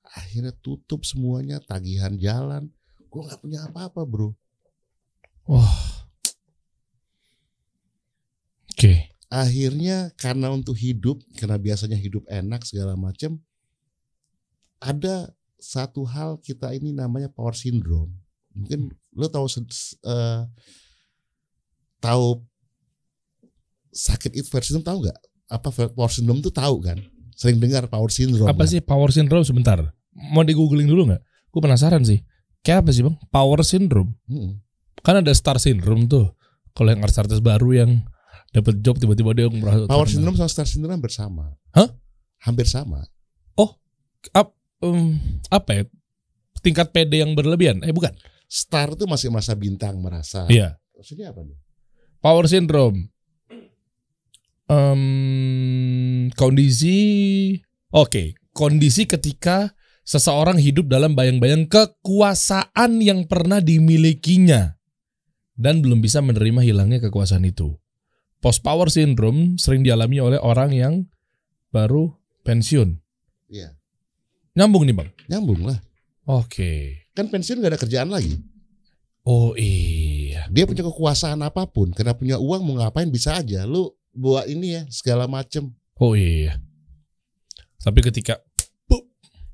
Akhirnya tutup semuanya, tagihan jalan. Gue nggak punya apa-apa bro. Wah. Oke. Akhirnya karena untuk hidup karena biasanya hidup enak segala macam ada satu hal kita ini namanya power syndrome mungkin lo tahu eh, tahu sakit itu power syndrome tahu nggak apa power syndrome tuh tahu kan sering dengar power syndrome Apa kan? sih power syndrome sebentar? Mau di googling dulu nggak? Gue penasaran sih. Kayak apa sih bang? Power syndrome. Mm-mm. Kan ada star syndrome tuh. Kalau yang artis-artis baru yang dapat job tiba-tiba dia merasa power terkenal. syndrome sama star syndrome hampir sama Hah? hampir sama Ap- em, apa ya? Tingkat PD yang berlebihan? Eh bukan. star itu masih masa bintang merasa Iya. maksudnya apa nih Power syndrome. Em, kondisi oke, kondisi ketika seseorang hidup dalam bayang-bayang kekuasaan yang pernah dimilikinya dan belum bisa menerima hilangnya kekuasaan itu. Post power syndrome sering dialami oleh orang yang baru pensiun. Iya. Nyambung nih bang. Nyambung lah. Oke. Kan pensiun gak ada kerjaan lagi. Oh iya. Dia punya kekuasaan apa pun, karena punya uang mau ngapain bisa aja. Lu buat ini ya segala macem. Oh iya. Tapi ketika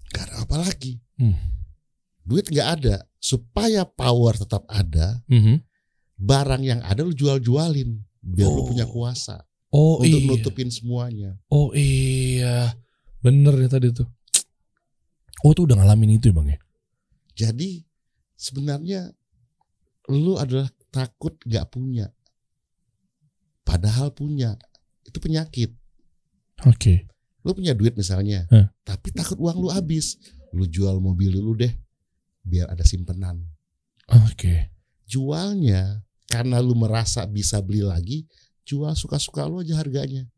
Gak ada apa lagi. Hmm. Duit nggak ada. Supaya power tetap ada, Mhm. barang yang ada lu jual-jualin biar lu Oh. punya kuasa Oh untuk iya. nutupin semuanya. Oh iya. Bener ya tadi tuh. Oh tuh udah ngalamin itu ya bang ya? Jadi sebenarnya lu adalah takut nggak punya. Padahal punya. Itu penyakit. Oke. Lu punya duit misalnya, Hah. tapi takut uang lu habis. Lu jual mobil lu deh biar ada simpenan. Oke. Jualnya karena lu merasa bisa beli lagi, jual suka-suka lu aja harganya.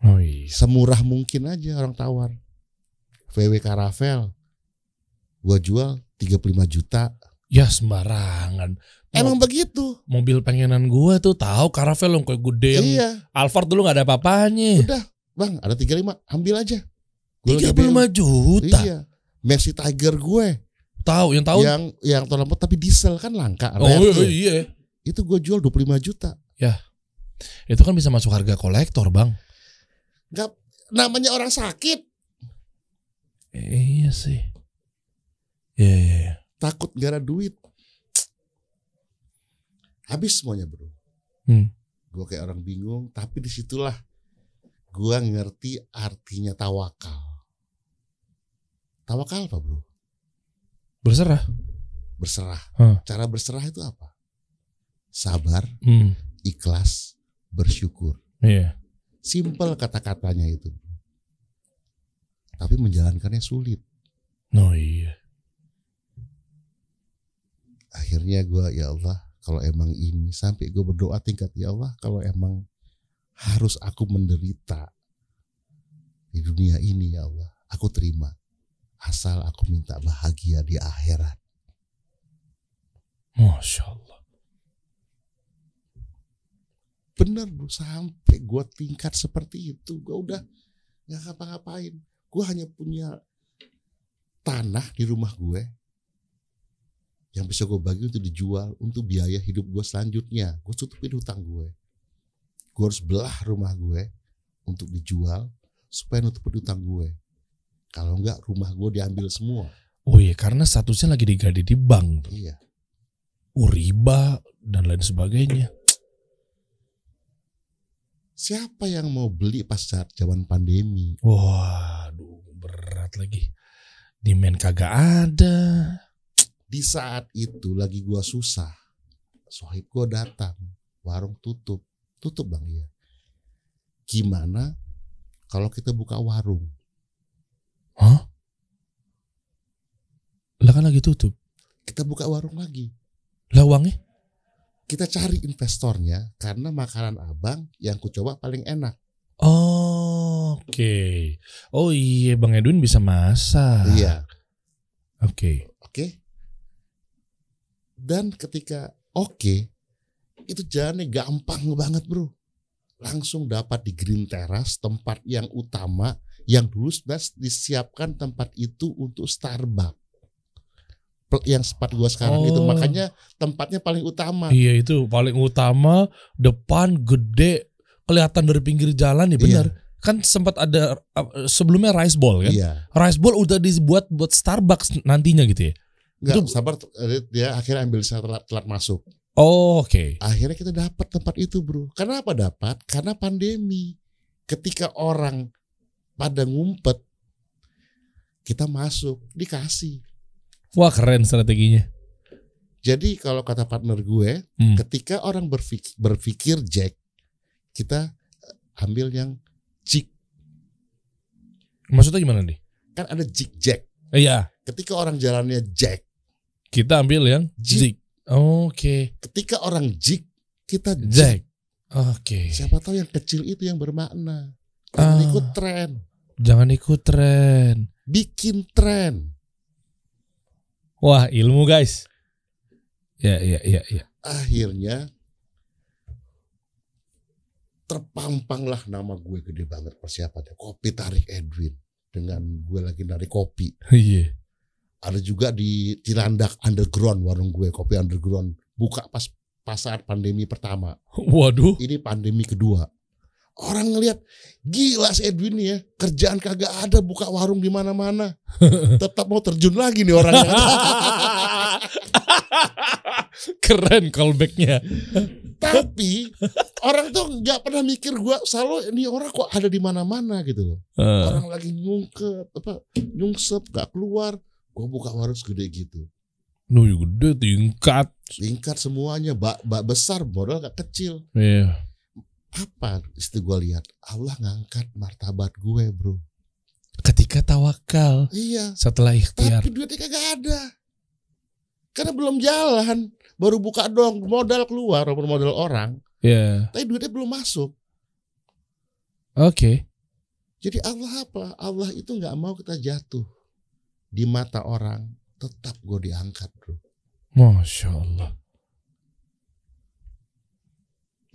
Oh iya. Semurah mungkin aja orang tawar. VW Caravelle gua jual 35 juta. Ya sembarangan. Emang Mo- begitu. mobil pengenan gua tuh tahu Caravelle yang kayak gede yang Iya. Alphard dulu nggak ada apa-apanya. Udah, Bang, ada 35, ambil aja. Gua lagi Tiga puluh lima ambil. juta. Iya. Mercy Tiger gue Tahu yang tahu. yang yang tahun tapi diesel kan langka. oh iya, tuh. iya. Itu gue jual 25 juta. Itu kan bisa masuk harga kolektor bang. Nggak, namanya orang sakit Iya sih. Iya iya. iya. takut gara duit. Habis semuanya bro. Hmm. Gue kayak orang bingung, tapi di situlah gue ngerti artinya tawakal. Tawakal apa bro? Berserah. Berserah. Hah. Cara berserah itu apa? Sabar, Hmm. ikhlas, bersyukur. Iya. Simpel kata-katanya itu. Tapi menjalankannya sulit. Oh iya. Akhirnya gue ya Allah, kalau emang ini sampai gue berdoa tingkat ya Allah, kalau emang harus aku menderita di dunia ini ya Allah, aku terima. Asal aku minta bahagia di akhirat. Masya Allah. Bener bro, sampai gue tingkat seperti itu, gue udah nggak ngapa-ngapain. Gue hanya punya tanah di rumah gue yang bisa gue bagi untuk dijual untuk biaya hidup gue selanjutnya. Gue tutupin hutang gue. Gue harus belah rumah gue untuk dijual supaya nutupin hutang gue. Kalau enggak rumah gue diambil semua. Oh iya karena statusnya lagi digade di bank. tuh. Iya. Uriba dan lain sebagainya. Siapa yang mau beli pas saat zaman pandemi? Waduh berat lagi. Demand kagak ada. Di saat itu lagi gua susah. Sohib gue datang. Warung tutup. Tutup bang ya. Gimana kalau kita buka warung? Hah? Lah kan lagi tutup. Kita buka warung lagi. Lah uangnya? Kita cari investornya karena makanan abang yang ku coba paling enak. Oh, Oke. Oh iya Bang Edwin bisa masak. Iya. Oke. Oke. Dan ketika oke, itu jalannya gampang banget bro. Langsung dapat di Green Terrace tempat yang utama yang dulu sebenarnya disiapkan tempat itu untuk Starbucks. Yang sempat gua sekarang itu Oh. makanya tempatnya paling utama. Iya itu paling utama depan gede kelihatan dari pinggir jalan ya benar. Kan sempat ada uh, sebelumnya rice bowl kan. Iya. Rice bowl udah dibuat buat Starbucks nantinya gitu ya. Enggak, Itu- sabar eh, dia akhirnya ambil saya telat, telat masuk. Oh, Oke. Akhirnya kita dapat tempat itu, Bro. Kenapa dapat? Karena pandemi. Ketika orang pada ngumpet kita masuk, dikasih. Wah keren strateginya. Jadi kalau kata partner gue, Hmm. ketika orang berpikir, berpikir jack, kita eh, ambil yang jig. Maksudnya gimana nih? Kan ada jig jack. Iya. Ketika orang jalannya jack, Kita ambil yang Jig. Oke. ketika orang jig, kita jack. Jack. Oke. Siapa tahu yang kecil itu yang bermakna. Jangan Ah. ikut tren. Jangan ikut tren. Bikin tren. Wah ilmu guys. Ya ya ya ya. Akhirnya terpampanglah nama gue gede banget persiapannya. Kopi tarik Edwin. dengan gue lagi narik kopi. Iya. Ada juga di Cilandak underground warung gue kopi underground buka pas pas saat pandemi pertama. Waduh. Ini pandemi kedua. Orang ngelihat gila si Edwin nih ya kerjaan kagak ada buka warung di mana-mana. Tetap mau terjun lagi nih orangnya. Keren callbacknya. Tapi orang tuh nggak pernah mikir gua selalu ini orang kok ada di mana-mana gitu loh. Eh, Orang lagi nyungkep apa nyungsep gak keluar, gua buka warung segede gitu. Nuh gede tingkat. Tingkat semuanya, bak, bak besar, modal gak kecil. Iya. Apa istilah gua lihat? Allah ngangkat martabat gue bro. Ketika tawakal Iya. setelah ikhtiar. Tapi duitnya kagak ada. Karena belum jalan. Baru buka dong modal keluar modal orang. Ya. Tapi duitnya belum masuk. Oke. Jadi Allah apa? Allah itu nggak mau kita jatuh di mata orang. Tetap gue diangkat bro. Masya Allah.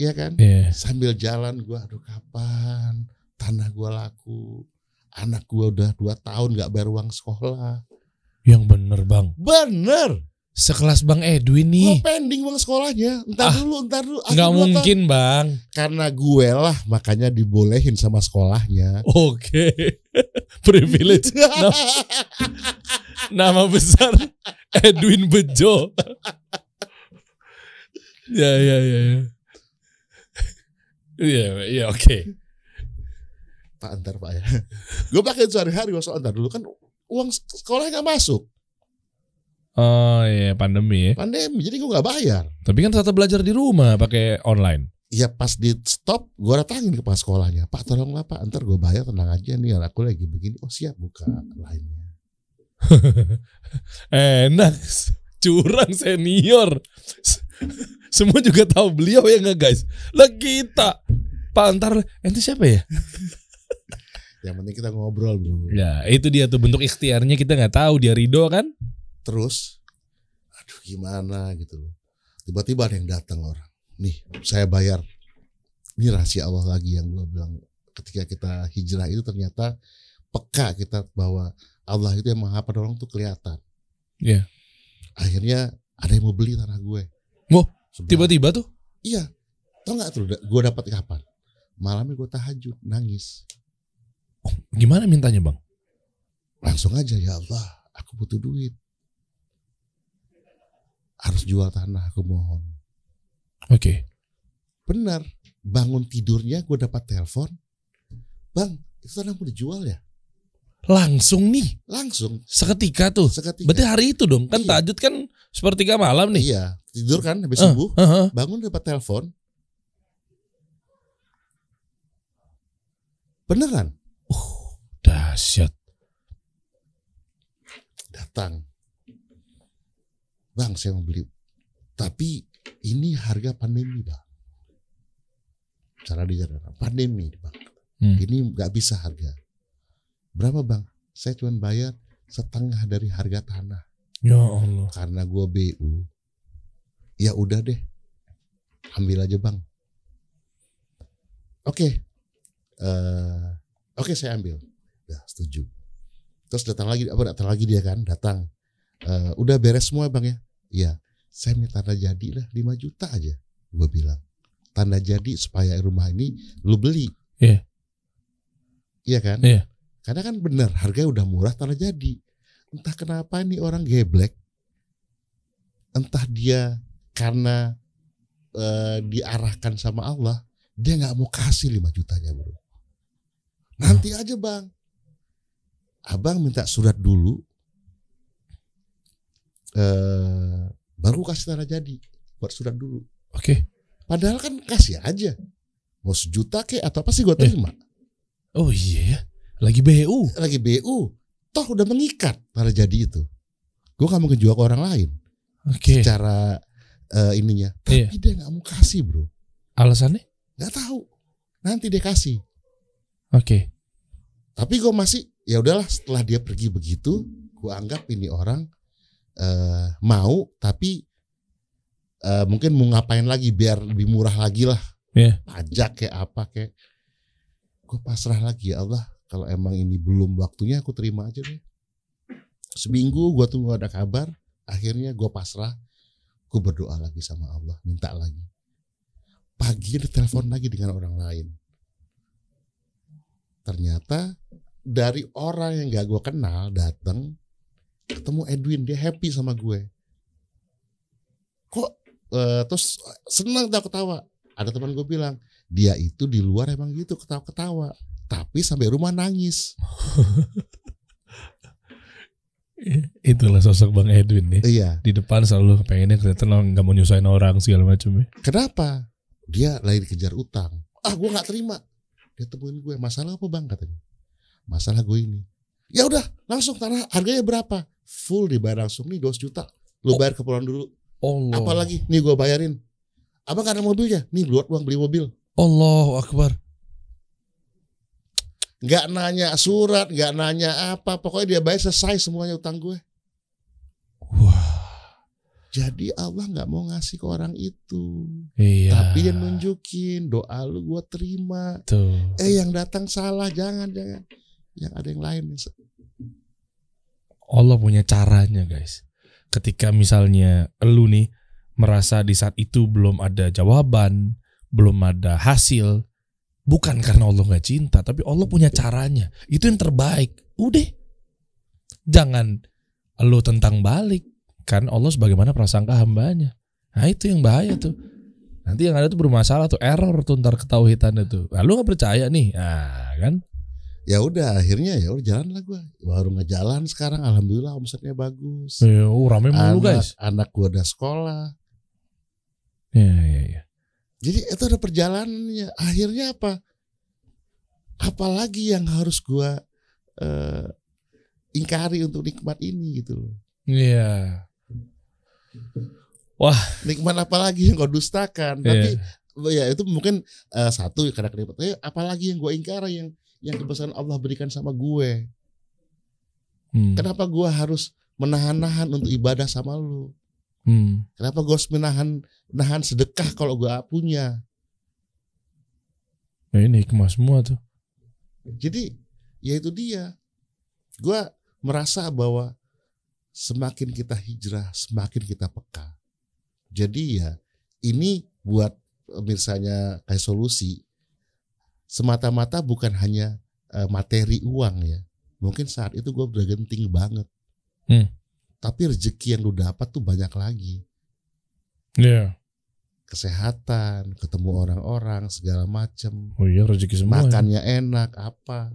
Iya kan? Iya. Sambil jalan gue aduh kapan tanah gue laku. Anak gue udah dua tahun nggak bayar uang sekolah. Yang bener bang. Bener. Sekelas Bang Edwin Gue nih. pending uang sekolahnya. Entar Ah, dulu, entar dulu. Nggak dua tahun. mungkin bang. Karena gue lah makanya dibolehin sama sekolahnya. Oke. Privilege. Nama besar Edwin Bejo. ya ya ya ya. Iya iya oke. Pak antar Pak ya. gue pakai sehari-hari masuk antar dulu kan uang sekolahnya nggak masuk Oh iya pandemi ya. pandemi jadi gue nggak bayar. Tapi kan tetap belajar di rumah pakai online. Iya pas di stop gue datangin ke pas sekolahnya Pak tolonglah Pak antar gue bayar tenang aja nih aku lagi begini oh siap buka lainnya. Enak. Curang senior. Semua juga tahu beliau ya nggak guys. Lah kita. Pak antar ente siapa ya? Yang penting kita ngobrol bro. Ya itu dia tuh bentuk ikhtiarnya kita nggak tahu dia ridho kan? Terus aduh gimana gitu loh. Tiba-tiba ada yang datang orang. Nih saya bayar. Ini rahasia Allah lagi yang gue bilang ketika kita hijrah itu ternyata peka kita bahwa Allah itu yang maha penolong tuh kelihatan. Iya. Akhirnya ada yang mau beli tanah gue. Wah, Sebelah. Tiba-tiba tuh. Iya. Tau gak tuh gue dapat kapan? Malamnya gue tahajud nangis. Gimana mintanya bang? Langsung aja ya Allah, aku butuh duit. Harus jual tanah, aku mohon. Oke. Benar. Bangun tidurnya gue dapat telepon. Bang, itu tanah mau dijual ya? Langsung nih. Langsung. Seketika tuh. Seketika. Berarti hari itu dong. Kan Iya. tahajud kan sepertiga malam nih. Iya. Tidur kan habis Eh, subuh. eh, eh. Bangun dapat telepon. Beneran. Dahsyat. Datang. Bang, saya mau beli. Tapi ini harga pandemi, Bang. Cara dia pandemi, Bang. Hmm. Ini nggak bisa harga. Berapa bang? Saya cuma bayar setengah dari harga tanah Ya Allah. karena gue BU. Ya udah deh, ambil aja bang. Oke, Eh, oke saya ambil. Ya setuju. Terus datang lagi apa datang lagi dia kan datang. Eh, udah beres semua bang ya? Iya. Saya minta tanda jadi lah 5 juta aja. Gue bilang tanda jadi supaya rumah ini lu beli. Iya. Iya kan? Iya. Karena kan benar harganya udah murah tanah jadi. Entah kenapa ini orang geblek. Entah dia karena eh, diarahkan sama Allah, dia nggak mau kasih 5 jutanya bro. Nanti aja bang. Abang minta surat dulu. eh baru kasih tanah jadi. Buat surat dulu. Oke. Padahal kan kasih aja. Mau sejuta kek atau apa sih gue terima. Oh iya ya. Lagi BU. lagi BU toh udah mengikat para jadi itu gue gak mungkin jual ke orang lain Oke. secara eh, ininya Iya. tapi dia nggak mau kasih bro Alasannya? nggak tahu nanti dia kasih Oke. tapi gue masih ya udahlah setelah dia pergi begitu gue anggap ini orang eh, mau tapi eh, mungkin mau ngapain lagi biar lebih murah lagi lah Iya. pajak kayak apa kayak gue pasrah lagi ya Allah kalau emang ini belum waktunya aku terima aja deh. Seminggu gue tunggu ada kabar akhirnya gue pasrah. Gue berdoa lagi sama Allah minta lagi. Pagi dia telepon lagi dengan orang lain. Ternyata dari orang yang gak gue kenal datang ketemu Edwin dia happy sama gue. Kok eh, terus senang tau ketawa? Ada teman gue bilang dia itu di luar emang gitu ketawa-ketawa tapi sampai rumah nangis. Itulah sosok Bang Edwin nih. iya. Di depan selalu pengennya kelihatan nggak mau nyusahin orang segala macam ya. kenapa? Dia lagi dikejar utang. Ah gue nggak terima. Dia temuin gue masalah apa bang? katanya. Masalah gue ini. Ya udah langsung tanah harganya berapa? Full dibayar langsung nih 2 juta. Lu bayar ke pulang dulu. Allah. apalagi? Nih gue bayarin. Abang gak ada mobilnya? Nih buat uang beli mobil. Allahu Akbar. Nggak nanya surat nggak nanya apa pokoknya dia bayar selesai semuanya utang gue Wah. jadi Allah nggak mau ngasih ke orang itu Iya. tapi dia nunjukin doa lu gue terima Tuh. eh yang datang salah jangan jangan yang ada yang lain Allah punya caranya guys. Ketika misalnya lu nih merasa di saat itu belum ada jawaban, belum ada hasil, bukan karena Allah nggak cinta, tapi Allah punya caranya. Itu yang terbaik. Udah, jangan lu tentang balik, kan Allah sebagaimana prasangka hambanya. Nah itu yang bahaya tuh. Nanti yang ada tuh bermasalah tuh error tuh ntar ketauhidannya tuh. Nah, lu nggak percaya nih, nah kan? ya udah akhirnya ya udah jalan lah gue baru ngejalan sekarang alhamdulillah omsetnya bagus Eh, oh, rame mulu anak guys. anak gue udah sekolah Ya, ya, ya. Jadi itu ada perjalanannya. Akhirnya apa? Apalagi yang harus gue eh, ingkari untuk nikmat ini gitu loh. Iya. nikmat apalagi yang kau dustakan. Tapi ya itu mungkin eh, satu karena kenikmatan Tapi apalagi yang gue ingkari yang yang kebesaran Allah berikan sama gue. Hmm. kenapa gue harus menahan-nahan untuk ibadah sama lu Hmm. kenapa gue harus menahan menahan sedekah kalau gue punya Ya ini hikmah semua tuh. jadi ya itu dia gue merasa bahwa semakin kita hijrah semakin kita peka jadi ya ini buat misalnya kayak solusi semata-mata bukan hanya eh, materi uang ya mungkin saat itu gue udah genting banget Hmm. Tapi rezeki yang lu dapat tuh banyak lagi Iya. kesehatan ketemu orang-orang segala macem Oh iya rezeki semua. ya. makannya enak apa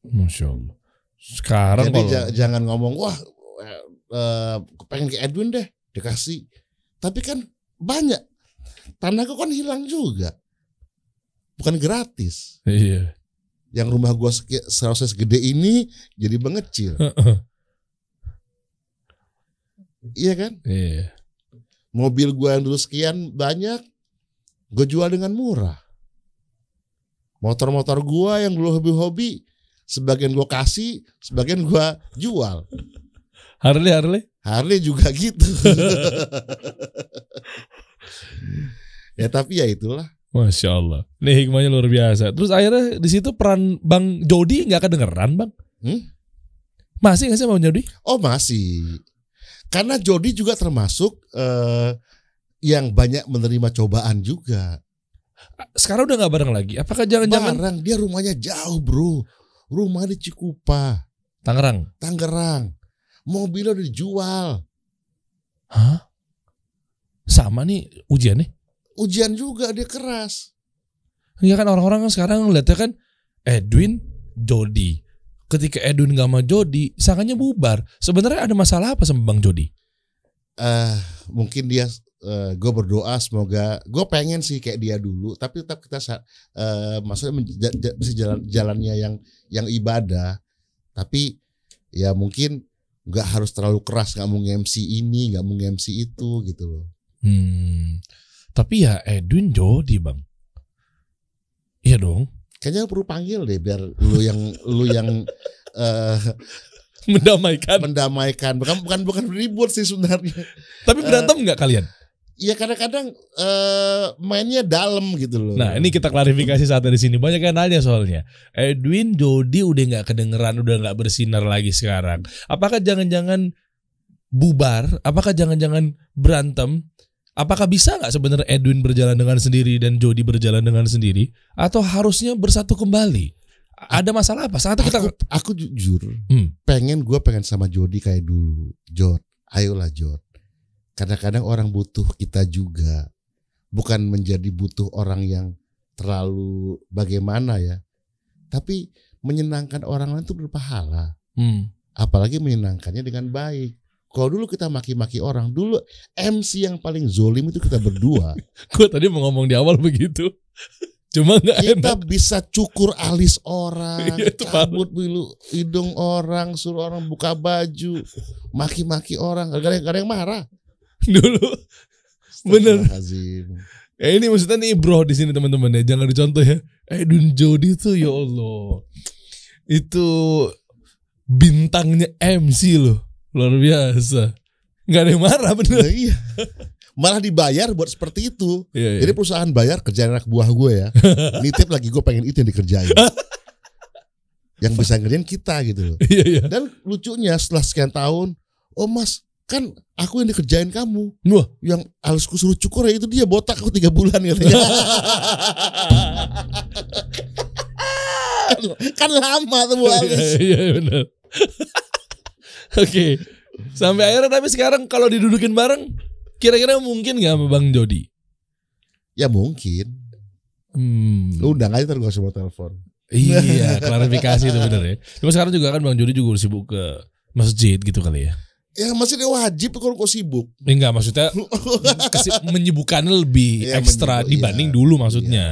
Masya Allah. Sekarang Jadi kalau ja- jangan ngomong wah eh, eh, pengen ke Edwin deh dikasih. Tapi kan banyak tanahku kan hilang juga. Bukan gratis. iya. Yang rumah gua seharusnya segede ini jadi mengecil. Iya kan? Iya. Mobil gua yang dulu sekian banyak gue jual dengan murah. Motor-motor gua yang dulu hobi-hobi sebagian gua kasih, sebagian gua jual. Harley Harley. Harley juga gitu. ya tapi ya itulah. Masya Allah. Nih hikmahnya luar biasa. Terus akhirnya di situ peran Bang Jody nggak kedengeran bang? Hmm? Masih nggak sih Bang Jody? Oh masih. Karena Jody juga termasuk eh, yang banyak menerima cobaan juga. Sekarang udah nggak bareng lagi. Apakah jangan-jangan Barang dia rumahnya jauh bro. Rumah di Cikupa, Tangerang? Tangerang. Mobilnya udah dijual. Hah? Sama nih ujiannya? Ujian juga dia keras. Iya kan orang-orang kan sekarang ngeliatnya kan Edwin, Jody. Ketika Edwin gak sama Jody, sangkanya bubar. Sebenarnya ada masalah apa sama Bang Jody? eh mungkin dia gue berdoa semoga gue pengen sih kayak dia dulu tapi tetap kita eh, maksudnya bisa jalan jalannya yang yang ibadah tapi ya mungkin nggak harus terlalu keras nggak mau MC ini nggak mau MC itu gitu loh Hmm. Tapi ya Edwin Jody bang. Iya dong. Kayaknya perlu panggil deh biar lu yang lu yang eh, Mendamaikan. mendamaikan bukan bukan bukan ribut sih sebenarnya Tapi berantem nggak kalian? ya kadang-kadang eh, mainnya dalam gitu loh. Nah ini kita klarifikasi saat di sini banyak yang nanya soalnya. Edwin Jody udah nggak kedengeran, udah nggak bersinar lagi sekarang. Apakah jangan-jangan bubar? Apakah jangan-jangan berantem? Apakah bisa nggak sebenarnya Edwin berjalan dengan sendiri dan Jody berjalan dengan sendiri? Atau harusnya bersatu kembali? Ada masalah apa? Saat kita aku, aku jujur Hmm. pengen gue pengen sama Jody kayak dulu. Jod, ayolah Jod. Kadang-kadang orang butuh kita juga. Bukan menjadi butuh orang yang terlalu bagaimana ya. Tapi menyenangkan orang lain itu berpahala. Hmm. Apalagi menyenangkannya dengan baik. Kalau dulu kita maki-maki orang, dulu MC yang paling zolim itu kita berdua. Gue tadi mau ngomong di awal begitu. Cuma nggak kita enak. bisa cukur alis orang, Iya, itu cabut bulu hidung orang, suruh orang buka baju, maki-maki orang, gak ada, gak ada yang marah. Dulu. Bener. Eh ini maksudnya nih bro di sini teman-teman ya jangan dicontoh ya. Edwin Jody tuh ya Allah itu bintangnya MC loh luar biasa. Gak ada yang marah bener. Nah, iya. Malah dibayar buat seperti itu. Iya, iya. Jadi perusahaan bayar kerjaan anak buah gue ya. Nitip lagi gue pengen itu yang dikerjain. yang bisa ngerjain kita gitu loh. Iya iya. Dan lucunya setelah sekian tahun, oh mas kan aku yang dikerjain kamu. Wah Yang alisku suruh cukur ya itu dia botak aku tiga bulan katanya. kan, kan lama tuh bu alis. iya iya, bener. Oke sampai akhirnya tapi sekarang kalau didudukin bareng kira-kira mungkin nggak sama Bang Jody? Ya mungkin. Hmm. Lu undang aja ntar gue telepon. Iya, klarifikasi itu bener ya. Cuma sekarang juga kan Bang Jody juga udah sibuk ke masjid gitu kali ya. Ya dia wajib kalau kau sibuk. Eh, Enggak maksudnya kesi- menyibukkannya lebih Iya, ekstra menyibuk, dibanding iya. dulu maksudnya.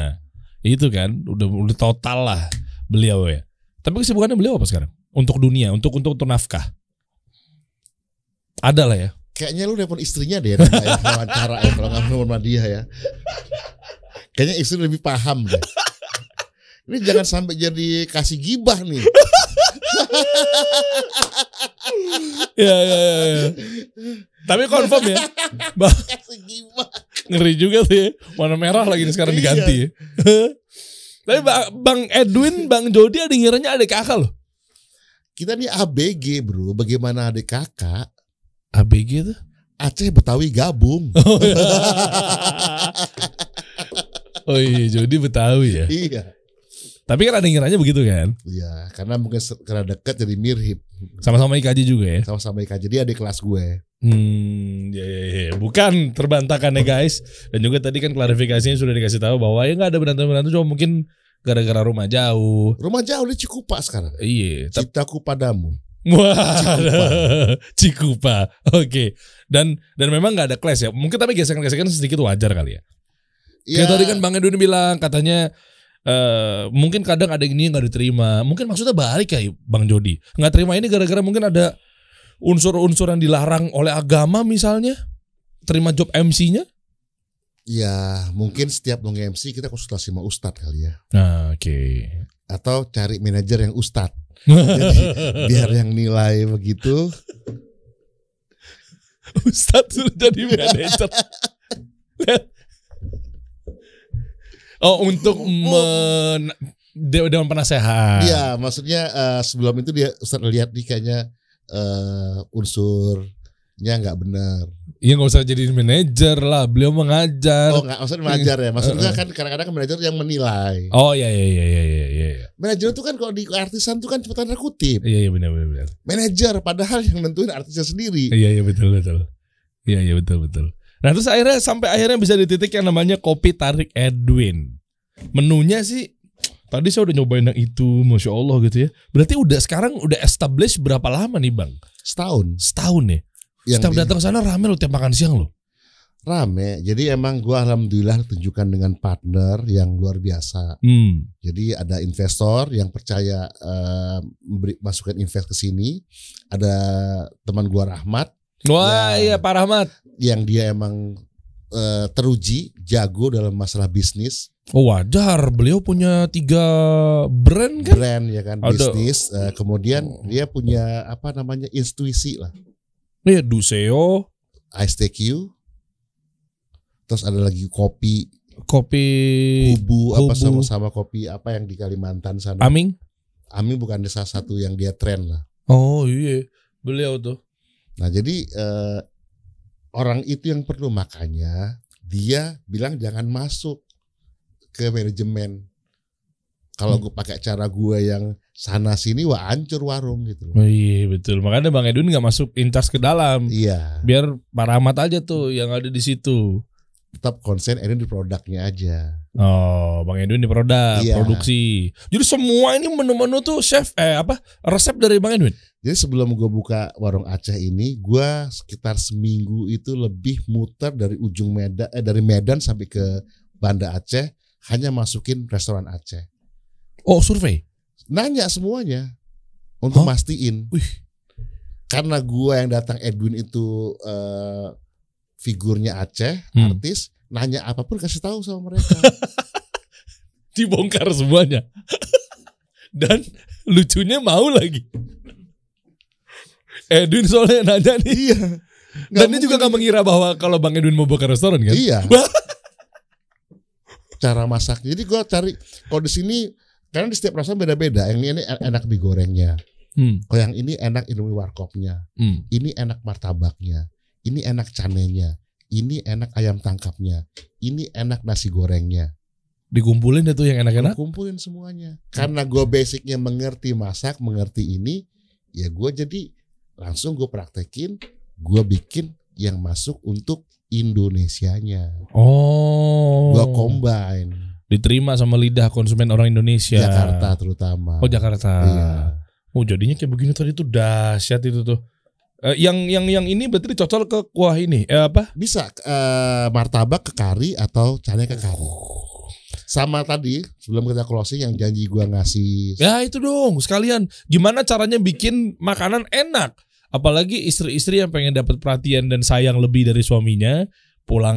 Itu kan udah udah total lah beliau ya. Tapi kesibukannya beliau apa sekarang? Untuk dunia, untuk untuk untuk nafkah. Ada lah ya. Kayaknya lu nelfon istrinya deh ya, wawancara ya kalau nggak sama dia ya. Kayaknya istri lebih paham deh. Ini jangan sampai jadi kasih gibah nih. Ya ya ya. ya. Tapi confirm ya. Kasih gibah. ngeri juga sih. ya. Warna merah lagi nih sekarang Iya. diganti ya. Tapi Ba- Bang Edwin, Bang Jody ada ngiranya ada kakak loh. Kita nih ABG bro. Bagaimana adik kakak? ABG tuh? Aceh Betawi gabung. Oh iya, Jody Betawi ya. iya. Tapi kan ada ngiranya begitu kan? Iya, karena mungkin karena dekat jadi mirip. Sama-sama IKJ juga ya. Sama-sama IKJ dia adik kelas gue. Hmm, ya, ya, ya. Bukan terbantahkan ya guys. Dan juga tadi kan klarifikasinya sudah dikasih tahu bahwa ya nggak ada berantem-berantem cuma mungkin gara-gara rumah jauh. Rumah jauh di Cikupa sekarang. Iya. Cintaku padamu. Wah, Cikupa. Oke. Dan dan memang nggak ada clash ya. Mungkin tapi gesekan-gesekan sedikit wajar kali ya. Iya. Kayak tadi kan Bang Edwin bilang katanya eh mungkin kadang ada yang ini nggak diterima. Mungkin maksudnya balik kayak Bang Jody. Nggak terima ini gara-gara mungkin ada unsur-unsur yang dilarang oleh agama misalnya. Terima job MC-nya. Ya, mungkin setiap mau MC kita konsultasi sama Ustadz kali ya. Nah, oke. Atau cari manajer yang Ustadz. Jadi biar yang nilai begitu. Ustadz sudah jadi manajer. oh, untuk men de- dewan penasehat. Iya, maksudnya eh, sebelum itu dia Ustadz lihat nih kayaknya eh, unsurnya nggak benar. Iya nggak usah jadi manajer lah. Beliau mengajar. Oh nggak, maksudnya mengajar ya. Maksudnya kan kadang-kadang manajer yang menilai. Oh iya iya iya iya iya iya. iya. Manajer itu kan kalau di artisan itu kan cuma tanda kutip. Iya iya benar benar benar. Manajer padahal yang nentuin artisnya sendiri. Iya iya betul betul. Iya iya betul betul. Nah terus akhirnya sampai akhirnya bisa di titik yang namanya kopi tarik Edwin. Menunya sih tadi saya udah nyobain yang itu, masya Allah gitu ya. Berarti udah sekarang udah establish berapa lama nih bang? Setahun. Setahun ya. Yang Setiap di- datang sana rame lo tiap makan siang lo. rame. Jadi emang gua alhamdulillah tunjukkan dengan partner yang luar biasa. Hmm. Jadi ada investor yang percaya eh, memberi masukan invest ke sini. Ada teman gua Rahmat Wah Ya. iya Pak Rahmat. yang dia emang eh, teruji, jago dalam masalah bisnis, Oh wajar, beliau punya tiga brand kan? brand ya kan, Ada. bisnis. Eh, kemudian dia punya apa namanya intuisi lah, Iya Duseo, ISTQ, terus ada lagi kopi Kopi Hubu apa Hubu. sama-sama kopi apa yang di Kalimantan sana. Aming. Ami bukan desa satu yang dia tren lah. Oh iya, beliau tuh. Nah jadi eh, orang itu yang perlu makanya dia bilang jangan masuk ke manajemen. Kalau Hmm. gue pakai cara gue yang sana sini wah hancur warung gitu. Oh iya betul. Makanya Bang Edwin nggak masuk intas ke dalam. Iya, Biar Pak Rahmat aja tuh yang ada di situ. tetap konsen ini di produknya aja. Oh, Bang Edwin di produk, Iya. produksi. Jadi semua ini menu-menu tuh chef eh apa? Resep dari Bang Edwin. Jadi sebelum gue buka warung Aceh ini, gue sekitar seminggu itu lebih muter dari ujung Medan, eh, dari Medan sampai ke Banda Aceh, hanya masukin restoran Aceh. Oh, survei. Nanya semuanya untuk Hah? mastiin. Wih. Karena gue yang datang Edwin itu eh, figurnya Aceh, Hmm. artis, nanya apa pun kasih tahu sama mereka. Dibongkar semuanya. Dan lucunya mau lagi. Edwin soalnya nanya nih. iya. Dan dia juga gak mengira bahwa kalau Bang Edwin mau buka restoran kan? Iya. Cara masak. Jadi gue cari kalau di sini karena di setiap restoran beda-beda. Yang ini enak digorengnya. Hmm, Kalau yang ini enak indomie warkopnya. hmm. Ini enak martabaknya. Ini enak canenya. Ini enak ayam tangkapnya. Ini enak nasi gorengnya. Dikumpulin tuh yang enak-enak. Kumpulin semuanya. Karena gue basicnya mengerti masak, mengerti ini, ya gue jadi langsung gue praktekin, gue bikin yang masuk untuk Indonesianya. Oh. Gue combine Diterima sama lidah konsumen orang Indonesia. Jakarta terutama. Oh Jakarta. Iya. Oh jadinya kayak begini tadi tuh dahsyat itu tuh. Eh, yang yang yang ini berarti cocok ke kuah ini. Eh, apa? Bisa eh, martabak ke kari atau cane ke kari. Sama tadi sebelum kita closing yang janji gue ngasih Ya itu dong sekalian. Gimana caranya bikin makanan enak? Apalagi istri-istri yang pengen dapat perhatian dan sayang lebih dari suaminya, pulang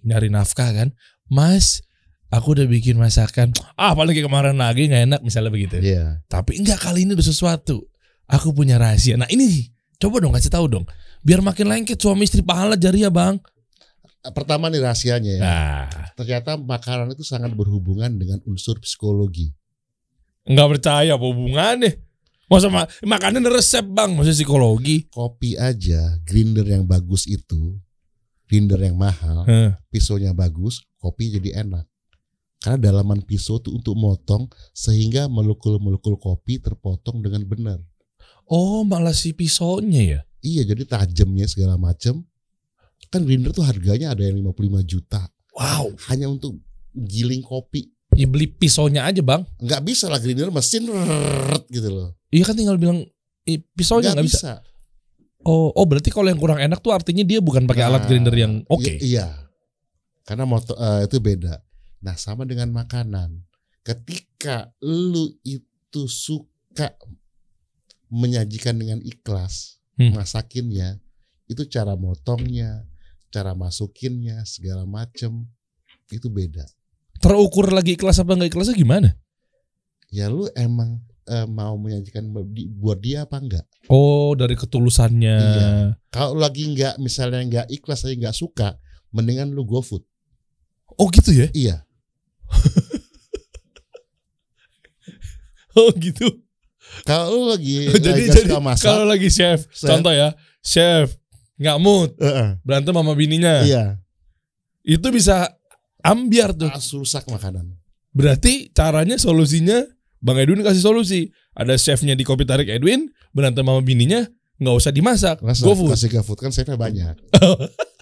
nyari nafkah kan, Mas, aku udah bikin masakan. Ah, apalagi kemarin lagi nggak enak misalnya begitu. Iya. Tapi enggak kali ini ada sesuatu. Aku punya rahasia. Nah ini coba dong kasih tahu dong. Biar makin lengket suami istri pahala jariah bang. Pertama nih rahasianya ya. Nah, Ternyata makanan itu sangat berhubungan dengan unsur psikologi. nggak percaya apa hubungannya. Masa ma makanan resep bang, masa psikologi. Kopi aja, grinder yang bagus itu, grinder yang mahal, Heh. pisaunya bagus, kopi jadi enak. Karena dalaman pisau itu untuk motong sehingga molekul-molekul kopi terpotong dengan benar. Oh malah si pisaunya ya. Iya, jadi tajamnya segala macam. Kan grinder tuh harganya ada yang 55 juta Wow. hanya untuk giling kopi. Ya beli pisaunya aja bang. Nggak bisa lah grinder mesin rrrr gitu loh. Iya kan tinggal bilang eh, pisaunya Nggak nggak bisa. bisa. Oh, oh berarti kalau yang kurang enak tuh artinya dia bukan pakai alat Nah, grinder yang oke. i- Iya. Karena motor eh, itu beda. Nah, sama dengan makanan. Ketika lu itu suka menyajikan dengan ikhlas, Hmm. masakinnya, itu cara motongnya, cara masukinnya, segala macem itu beda. Terukur lagi ikhlas apa nggak ikhlasnya gimana? Ya lu emang eh, mau menyajikan buat dia apa enggak? Oh dari ketulusannya. Iya. Kalau lagi nggak misalnya nggak ikhlas aja nggak suka, mendingan lu go food. Oh gitu ya? Iya. Oh gitu. Kalau lagi jadi jadi kalau lagi chef, Chef. contoh ya, chef nggak mood Heeh, berantem sama bininya, iya, itu bisa ambiar tuh. harus rusak makanan. Berarti caranya solusinya Bang Edwin kasih solusi. Ada chefnya di kopi tarik Edwin berantem sama bininya nggak usah dimasak, Rasa go food. kasih GoFood kan chefnya banyak.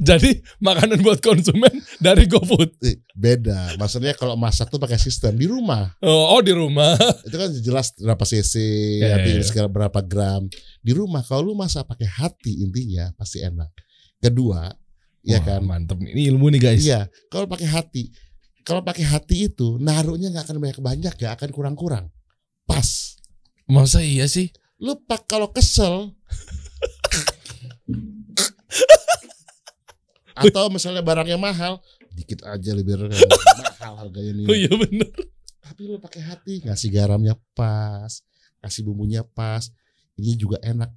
Jadi makanan buat konsumen dari GoFood. Beda. Maksudnya kalau masak tuh pakai sistem di rumah. Oh, oh di rumah. Itu kan jelas berapa cc, nanti iya. segala berapa gram. Di rumah kalau lu masak pakai hati intinya pasti enak. Kedua, ya Wah, kan? Mantep nih. Ini ilmu nih guys. Iya, kalau pakai hati. Kalau pakai hati itu naruhnya nggak akan banyak-banyak ya, akan kurang-kurang. Pas. Masa iya sih? Lu pak kalau kesel atau misalnya barangnya mahal, dikit aja lebih rendah. mahal harganya nih. Oh iya bener. Tapi lu pakai hati, ngasih garamnya pas, kasih bumbunya pas. Ini juga enak.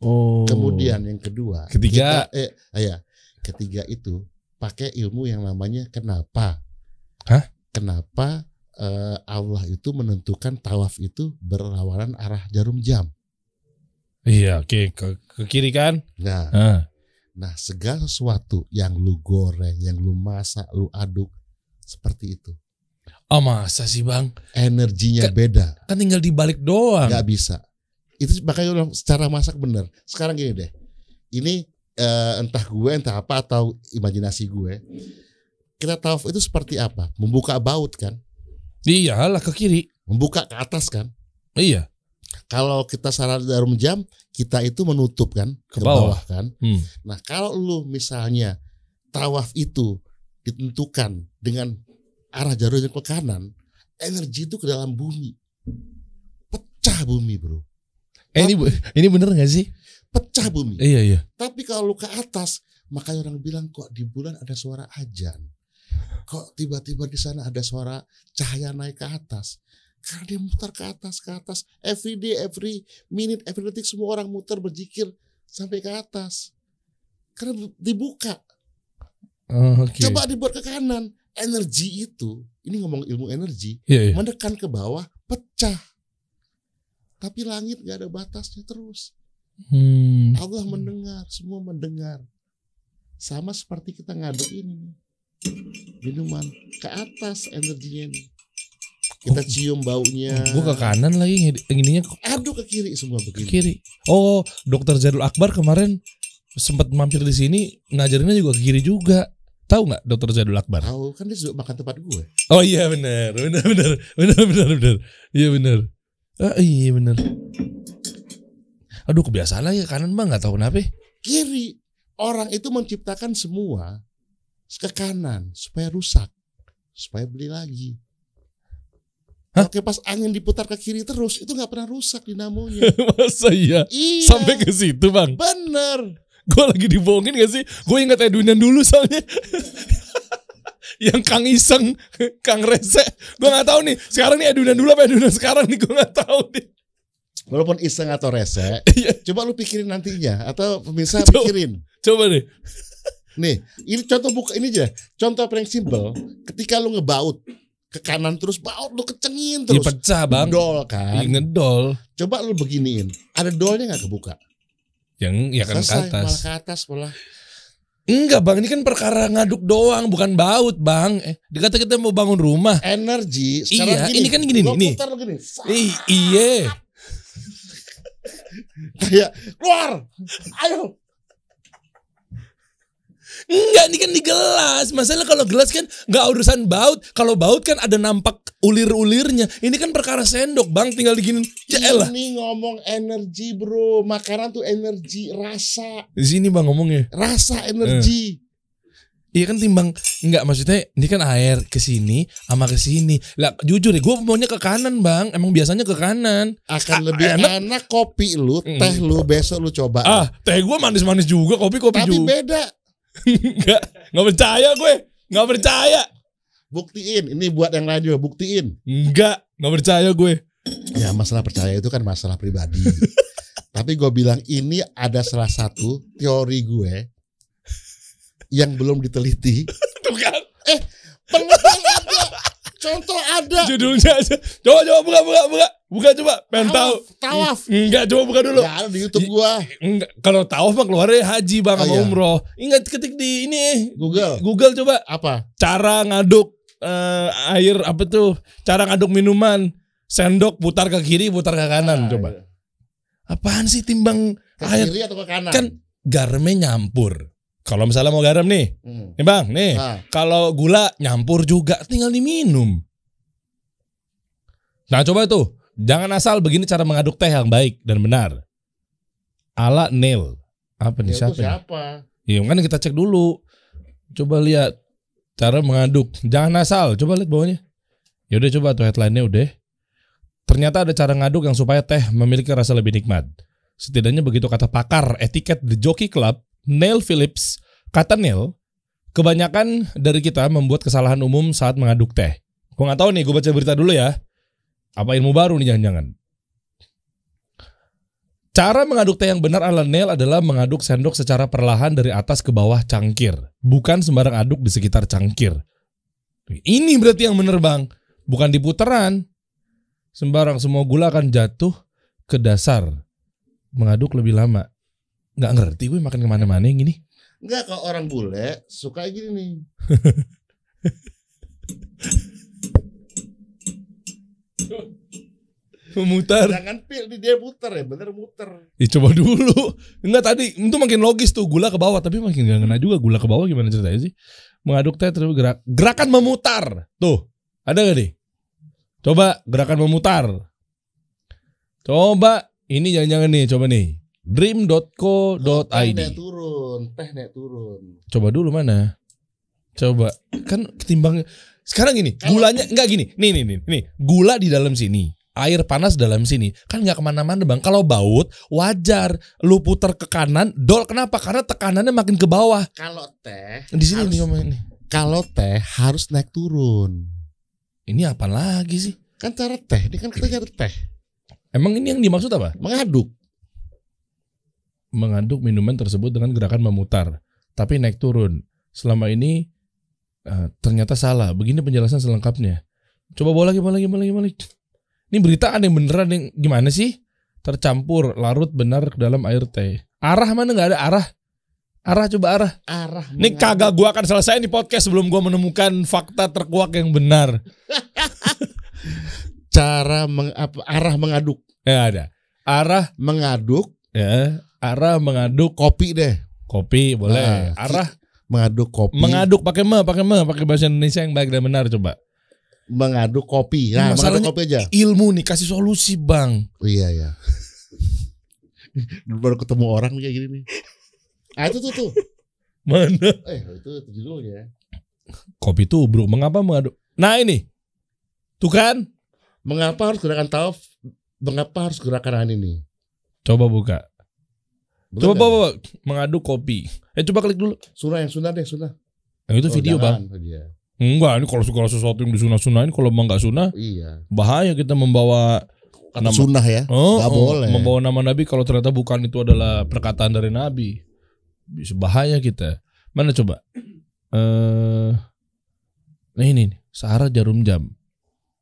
Oh. Kemudian yang kedua, Ketiga. kita, eh, ya, ketiga itu pakai ilmu yang namanya kenapa. Hah? Kenapa eh, Allah itu menentukan tawaf itu berlawanan arah jarum jam. Iya, oke ke, ke kiri kan? Nah, Ah. Nah segala sesuatu yang lu goreng, yang lu masak, lu aduk seperti itu. Oh masa sih bang? Energinya Ke- beda, Kan tinggal dibalik doang. nggak bisa. Itu makanya orang secara masak bener. Sekarang gini deh, ini eh, entah gue entah apa atau imajinasi gue. Kita tawaf itu seperti apa? Membuka baut kan? Iyalah ke kiri. Membuka ke atas kan? Iya. Kalau kita salah jarum jam, kita itu menutup kan Ke ke, bawah. bawah. kan. Hmm. Nah, kalau lu misalnya tawaf itu ditentukan dengan arah jarum jam ke kanan, energi itu ke dalam bumi. Pecah bumi, Bro. Eh, ini ini bener gak sih? Pecah bumi. Iya iya. Tapi kalau lu ke atas, makanya orang bilang kok di bulan ada suara ajan. Kok tiba-tiba di sana ada suara cahaya naik ke atas. Karena dia muter ke atas, ke atas. Every day, every minute, every detik semua orang muter berzikir sampai ke atas. Karena dibuka. Oh, Oke. Coba dibuat ke kanan. Energi itu, ini ngomong ilmu energi, Iya iya. menekan ke bawah, pecah. Tapi langit gak ada batasnya terus. Hmm. Allah mendengar, semua mendengar. Sama seperti kita ngaduk ini. Minuman ke atas energinya ini. Kita cium baunya. Gue ke kanan lagi ininya ke Aduk ke kiri semua begini. kiri. Oh, Dokter Zadul Akbar kemarin sempat mampir di sini ngajarinnya juga ke kiri juga. Tahu nggak Dokter Zadul Akbar? Tahu kan dia sudah makan tempat gue. Oh iya benar, benar benar, benar benar benar. Iya benar. Ah iya benar. Aduh kebiasaan lagi ke kanan bang nggak tahu kenapa. Kiri. Orang itu menciptakan semua ke kanan supaya rusak. Supaya beli lagi. Hah? Oke pas angin diputar ke kiri terus itu nggak pernah rusak dinamonya. Masa iya? iya. Sampai ke situ bang. bener. Gue lagi dibohongin gak sih? Gue ingat Edwinan dulu soalnya. Yang Kang Iseng, Kang Rese. Gue nggak tahu nih. Sekarang nih Edwinan dulu apa Edwinan sekarang nih? Gue nggak tahu nih. Walaupun iseng atau rese, Iya. coba lu pikirin nantinya atau pemirsa Coba. pikirin. Coba deh. Nih, ini contoh buka ini aja. Contoh paling simpel, ketika lu ngebaut ke kanan terus baut lu kecengin Dia terus. pecah bang. Dol kan. Ih, ngedol. Coba lu beginiin. Ada dolnya nggak kebuka? Yang ya kan ke Selesai, atas. malah ke atas malah. Enggak bang, ini kan perkara ngaduk doang, bukan baut bang. Eh, dikata kita mau bangun rumah. Energi Iya, sekarang gini. ini kan gini nih, putar lu gini. Iya. Kayak keluar. Ayo. Enggak, ini kan di gelas. Masalah kalau gelas kan nggak urusan baut. Kalau baut kan ada nampak ulir-ulirnya. Ini kan perkara sendok, Bang. Tinggal diginin. Ya elah. Ini ngomong energi, Bro. Makanan tuh energi, rasa. Di sini Bang ngomongnya. Rasa energi. Iya kan timbang enggak maksudnya ini kan air ke sini sama ke sini. Lah jujur ya gue maunya ke kanan, Bang. Emang biasanya ke kanan. akan Ah, lebih enak. enak. kopi lu, teh lu besok lu coba. Ah, teh gue manis-manis juga, kopi-kopi Tapi juga. beda. Enggak, enggak percaya gue. Enggak percaya. Buktiin, ini buat yang lain juga buktiin. Enggak, enggak percaya gue. Ya masalah percaya itu kan masalah pribadi. Tapi gue bilang ini ada salah satu teori gue yang belum diteliti. Tuh kan. Penelitian ada, contoh ada. Judulnya aja. Coba coba buka buka buka. Buka coba. Pengen tahu. Tawaf. Enggak, coba buka dulu. Gak ada di YouTube gua. Enggak, kalau tawaf mah keluarnya haji bang Oh, sama iya. umroh. Ingat ketik di ini Google. Google coba Apa? cara ngaduk eh, air apa tuh? Cara ngaduk minuman. Sendok putar ke kiri, putar ke kanan. Ah, coba. iya. Apaan sih timbang Ke air? kiri atau ke kanan? Kan garamnya nyampur. Kalau misalnya mau garam nih, Hmm. nih bang, nih. Nah, Kalau gula nyampur juga, tinggal diminum. Nah coba tuh, jangan asal begini cara mengaduk teh yang baik dan benar. Ala Neil. Apa nih siapa? siapa? Iya kan kita cek dulu. Coba lihat cara mengaduk. Jangan asal. Coba lihat bawahnya. Ya udah coba tuh headline-nya udah. Ternyata ada cara ngaduk yang supaya teh memiliki rasa lebih nikmat. Setidaknya begitu kata pakar etiket The Jockey Club, Neil Phillips. Kata Neil, kebanyakan dari kita membuat kesalahan umum saat mengaduk teh. Gue nggak tahu nih, gue baca berita dulu ya. Apa ilmu baru nih jangan-jangan. Cara mengaduk teh yang benar ala Neil adalah mengaduk sendok secara perlahan dari atas ke bawah cangkir, bukan sembarang aduk di sekitar cangkir. Ini berarti yang benar bang, bukan di putaran. Sembarang semua gula akan jatuh ke dasar. Mengaduk lebih lama. Nggak ngerti gue makan ke mana-mana yang gini. Enggak kalau orang bule suka gini nih. Memutar. Jangan pil di dia muter ya, bener muter. Ya coba dulu. Enggak tadi itu makin logis tuh gula ke bawah tapi makin gak ngena juga gula ke bawah gimana ceritanya sih? Mengaduk teh terus gerak gerakan memutar. Tuh, ada gak nih? Coba gerakan memutar. Coba ini jangan-jangan nih, coba nih. Teh dream.co.id. naik turun, teh naik turun. Coba dulu mana? Coba. Kan ketimbang sekarang gini, gulanya enggak gini. Nih nih nih, nih. Gula di dalam sini. Air panas dalam sini kan nggak ke mana-mana bang. Kalau baut wajar, lu putar ke kanan, dol kenapa? Karena tekanannya makin ke bawah. Kalau teh, Di sini harus- nih nih. kalau teh harus naik turun. Ini apa lagi sih? Kan cara teh, ini kan kita nyari teh. Emang ini yang dimaksud apa? Mengaduk. Mengaduk minuman tersebut dengan gerakan memutar, tapi naik turun. Selama ini eh, ternyata salah. Begini penjelasan selengkapnya. Coba bawa lagi, bawa lagi, bawa lagi, bawa lagi. Ini berita ada yang beneran yang gimana sih? Tercampur larut benar ke dalam air teh. Arah mana nggak ada arah? Arah coba arah. Arah. Ini kagak gua akan selesai di podcast sebelum gua menemukan fakta terkuak yang benar. Cara meng, apa, arah mengaduk. Ya ada. Arah Mengaduk ya, arah mengaduk kopi deh. kopi boleh. Nah, Arah Mengaduk kopi. mengaduk pakai me, pakai me, pakai bahasa Indonesia yang baik dan benar coba. mengaduk kopi. Nah, Masalahnya- mengaduk kopi aja. Ilmu nih kasih solusi, Bang. Oh, iya ya. Baru ketemu orang kayak gini nih. Ah itu tuh tuh. Mana? Eh itu judulnya. Kopi tubruk. Mengapa mengaduk? Nah, ini. Tuh kan? Mengapa harus gerakan tawaf? Mengapa harus gerakan ini? Coba buka. Bener Coba bawa mengaduk kopi. Eh coba klik dulu. Sunah yang sunah deh sunah. Yang itu Oh, video, Bang. jangan. Oh. Enggak, ini kalau segala sesuatu yang disunah-sunahin kalau emang nggak sunah, Iya. bahaya kita membawa Kata Nama- sunnah ya. oh, oh, boleh. membawa nama Nabi kalau ternyata bukan itu adalah perkataan dari Nabi. Bisa bahaya kita. Mana coba? Eh Nah ini nih, Sahara jarum jam.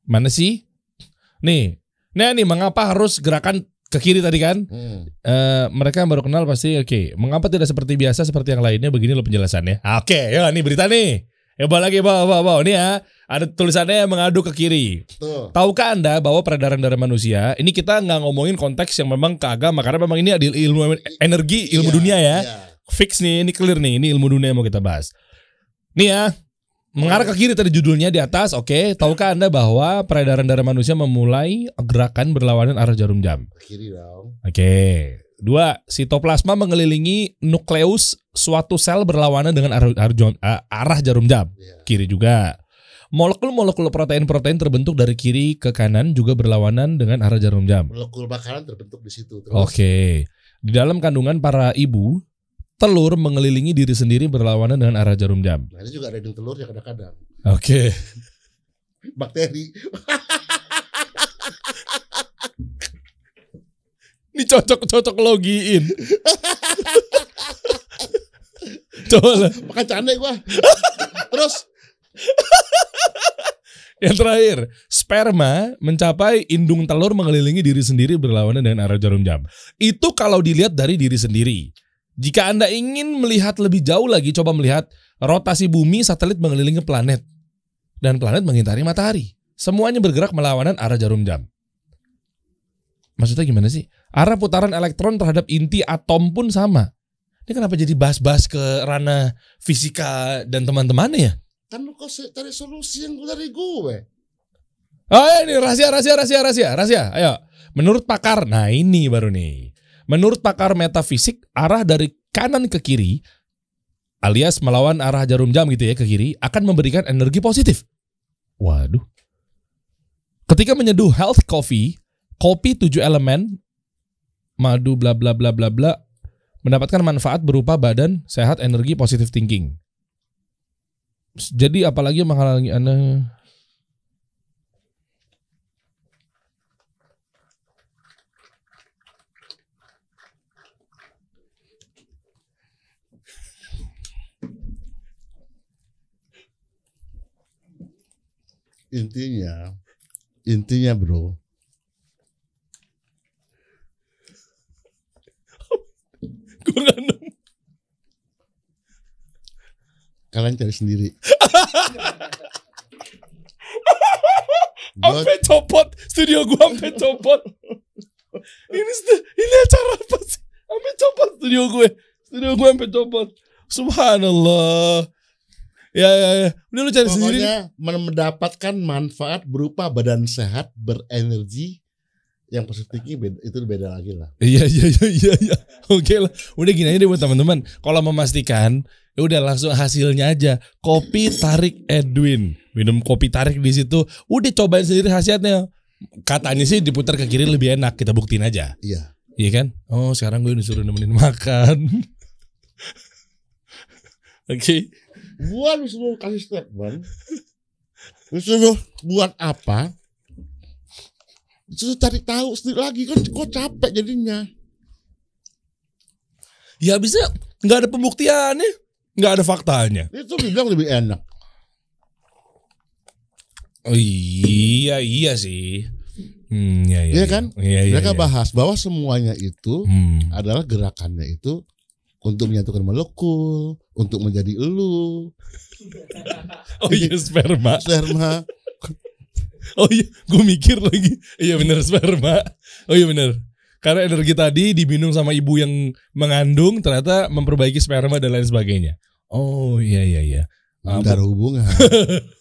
Mana sih? Nih. Nah nih mengapa harus gerakan ke kiri tadi kan? Hmm. Eh mereka yang baru kenal pasti oke. Mengapa tidak seperti biasa seperti yang lainnya? Begini loh penjelasannya. Oke, ya nih berita nih. Ya bawa lagi bawa bawa bawa. Nih ya, ada tulisannya mengaduk ke kiri. Tuh. Tahukah Anda bahwa peredaran darah manusia, ini kita nggak ngomongin konteks yang memang ke agama karena memang ini ada ilmu energi, ilmu Iya, dunia ya. iya. Fix nih, ini clear nih, ini ilmu dunia yang mau kita bahas. Nih ya, mengarah ke kiri tadi judulnya di atas, oke. Tahukah Anda bahwa peredaran darah manusia memulai gerakan berlawanan arah jarum jam? Kiri dong. Oke. Dua, sitoplasma mengelilingi nukleus suatu sel berlawanan dengan arah, arah, ah, arah jarum jam. Iya. Kiri juga. Molekul-molekul protein-protein terbentuk dari kiri ke kanan juga berlawanan dengan arah jarum jam. Molekul makanan terbentuk di situ. Oke. Di dalam kandungan para ibu, telur mengelilingi diri sendiri berlawanan dengan arah jarum jam. Nah, ini juga ada yang telur ya kadang-kadang. Oke. Bakteri. Ini cocok-cocok logiin. Coba lah. Makan canda gua. Terus Yang terakhir, sperma mencapai indung telur mengelilingi diri sendiri berlawanan dengan arah jarum jam. Itu kalau dilihat dari diri sendiri. Jika Anda ingin melihat lebih jauh lagi, coba melihat rotasi bumi satelit mengelilingi planet. Dan planet mengitari matahari. Semuanya bergerak melawanan arah jarum jam. Maksudnya gimana sih? Arah putaran elektron terhadap inti atom pun sama. Ini kenapa jadi bahas-bahas ke ranah fisika dan teman-temannya ya? kan lu kok cari solusi yang dari gue. Oh ini rahasia, rahasia, rahasia, rahasia, rahasia. Ayo, menurut pakar, nah ini baru nih. Menurut pakar metafisik, arah dari kanan ke kiri, alias melawan arah jarum jam gitu ya ke kiri, akan memberikan energi positif. Waduh. Ketika menyeduh health coffee, kopi tujuh elemen, madu bla bla bla bla bla, mendapatkan manfaat berupa badan sehat, energi, positive thinking. Jadi apalagi menghalangi Anda intinya intinya bro Gue gak nemu. kalian cari sendiri Gua- Sampai copot studio gue sampai copot. ini ini acara apa sih? Sampai copot studio gue. Studio gue sampai copot. Subhanallah. Ya ya ya. Udah lu cari sendiri. pokoknya men- mendapatkan manfaat berupa badan sehat berenergi yang positifnya beda, itu beda lagi lah Iya iya iya iya. iya. Oke lah. Udah gini aja deh buat teman-teman. Kalau memastikan, ya udah langsung hasilnya aja. Kopi tarik Edwin. Minum kopi tarik di situ. Udah cobain sendiri khasiatnya. Katanya sih diputar ke kiri lebih enak. Kita buktiin aja. iya Iya kan? Oh sekarang gue disuruh nemenin makan. Oke. Gua disuruh kasih statement disuruh buat apa disuruh cari tahu sendiri lagi kan kok capek jadinya Ya bisa nggak ada pembuktiannya, nggak ada faktanya. itu dibilang lebih enak Oh iya iya sih. Hmm, iya, iya, Iya kan? Iya, iya, mereka iya. bahas bahwa semuanya itu Hmm. adalah gerakannya itu untuk menyatukan molekul, untuk menjadi elu, Oh iya sperma. sperma. Oh iya, gue mikir lagi. Iya bener sperma. Oh iya bener. Karena energi tadi diminum sama ibu yang mengandung ternyata memperbaiki sperma dan lain sebagainya. Oh iya iya iya. Ada hubungan.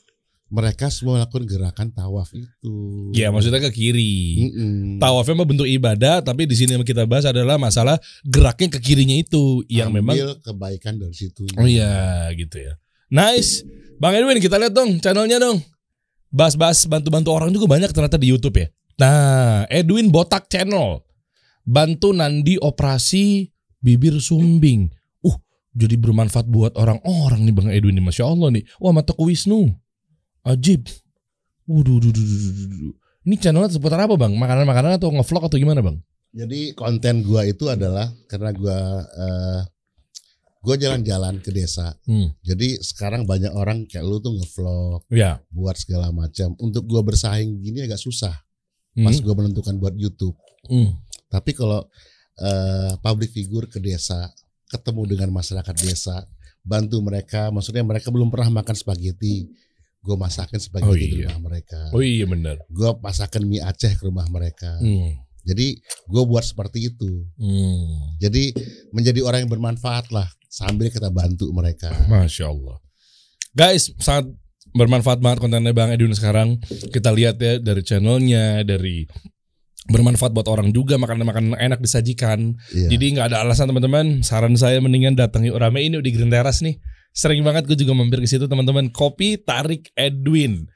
mereka semua melakukan gerakan tawaf itu. Iya maksudnya ke kiri. Mm-mm. Tawafnya mah bentuk ibadah, tapi di sini yang kita bahas adalah masalah geraknya ke kirinya itu yang memang Ambil kebaikan dari situ. Oh iya gitu ya. Nice. Bang Edwin kita lihat dong channelnya dong. Bahas-bahas bantu-bantu orang juga banyak ternyata di YouTube ya. Nah, Edwin Botak Channel. Bantu Nandi operasi bibir sumbing. Uh, jadi bermanfaat buat orang-orang nih Bang Edwin nih. Masya Allah nih. Wah mataku Wisnu. Ajib. Waduh, duh, duh, duh, duh, duh. Ini channelnya seputar apa bang? Makanan-makanan atau ngevlog atau gimana bang? Jadi konten gua itu adalah karena gua eh, gua jalan-jalan ke desa. Hmm. Jadi sekarang banyak orang kayak lu tuh ngevlog, Ya. buat segala macam. Untuk gua bersaing gini agak susah. Hmm. Pas gua menentukan buat YouTube. Hmm. Tapi kalau eh, public figure ke desa, ketemu dengan masyarakat desa, bantu mereka. Maksudnya mereka belum pernah makan spaghetti, gue masakin spaghetti Oh, di iya. rumah mereka. Oh iya benar. Gue masakin mie Aceh ke rumah mereka. Hmm. Jadi gue buat seperti itu. Hmm. Jadi menjadi orang yang bermanfaat lah sambil kita bantu mereka. Masya Allah. Guys, sangat bermanfaat banget kontennya Bang Edwin sekarang. Kita lihat ya dari channelnya, dari bermanfaat buat orang juga makanan-makanan enak disajikan. Iya. Jadi nggak ada alasan teman-teman. Saran saya mendingan datang yuk rame ini di Green Terrace nih. Sering banget gue juga mampir ke situ teman-teman. Kopi tarik Edwin.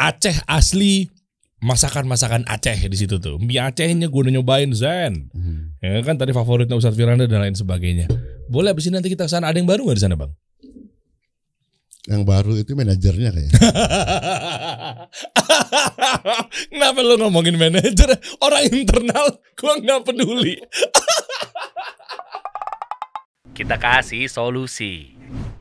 Aceh asli masakan-masakan Aceh di situ tuh. Mie Acehnya gue udah nyobain Zen. Hmm. Ya kan tadi favoritnya Ustadz Firanda dan lain sebagainya. Boleh abis ini nanti kita ke sana. Ada yang baru nggak di sana bang? Yang baru itu manajernya kayaknya. Kenapa lo ngomongin manajer? Orang internal, gua nggak peduli. Kita kasih solusi. you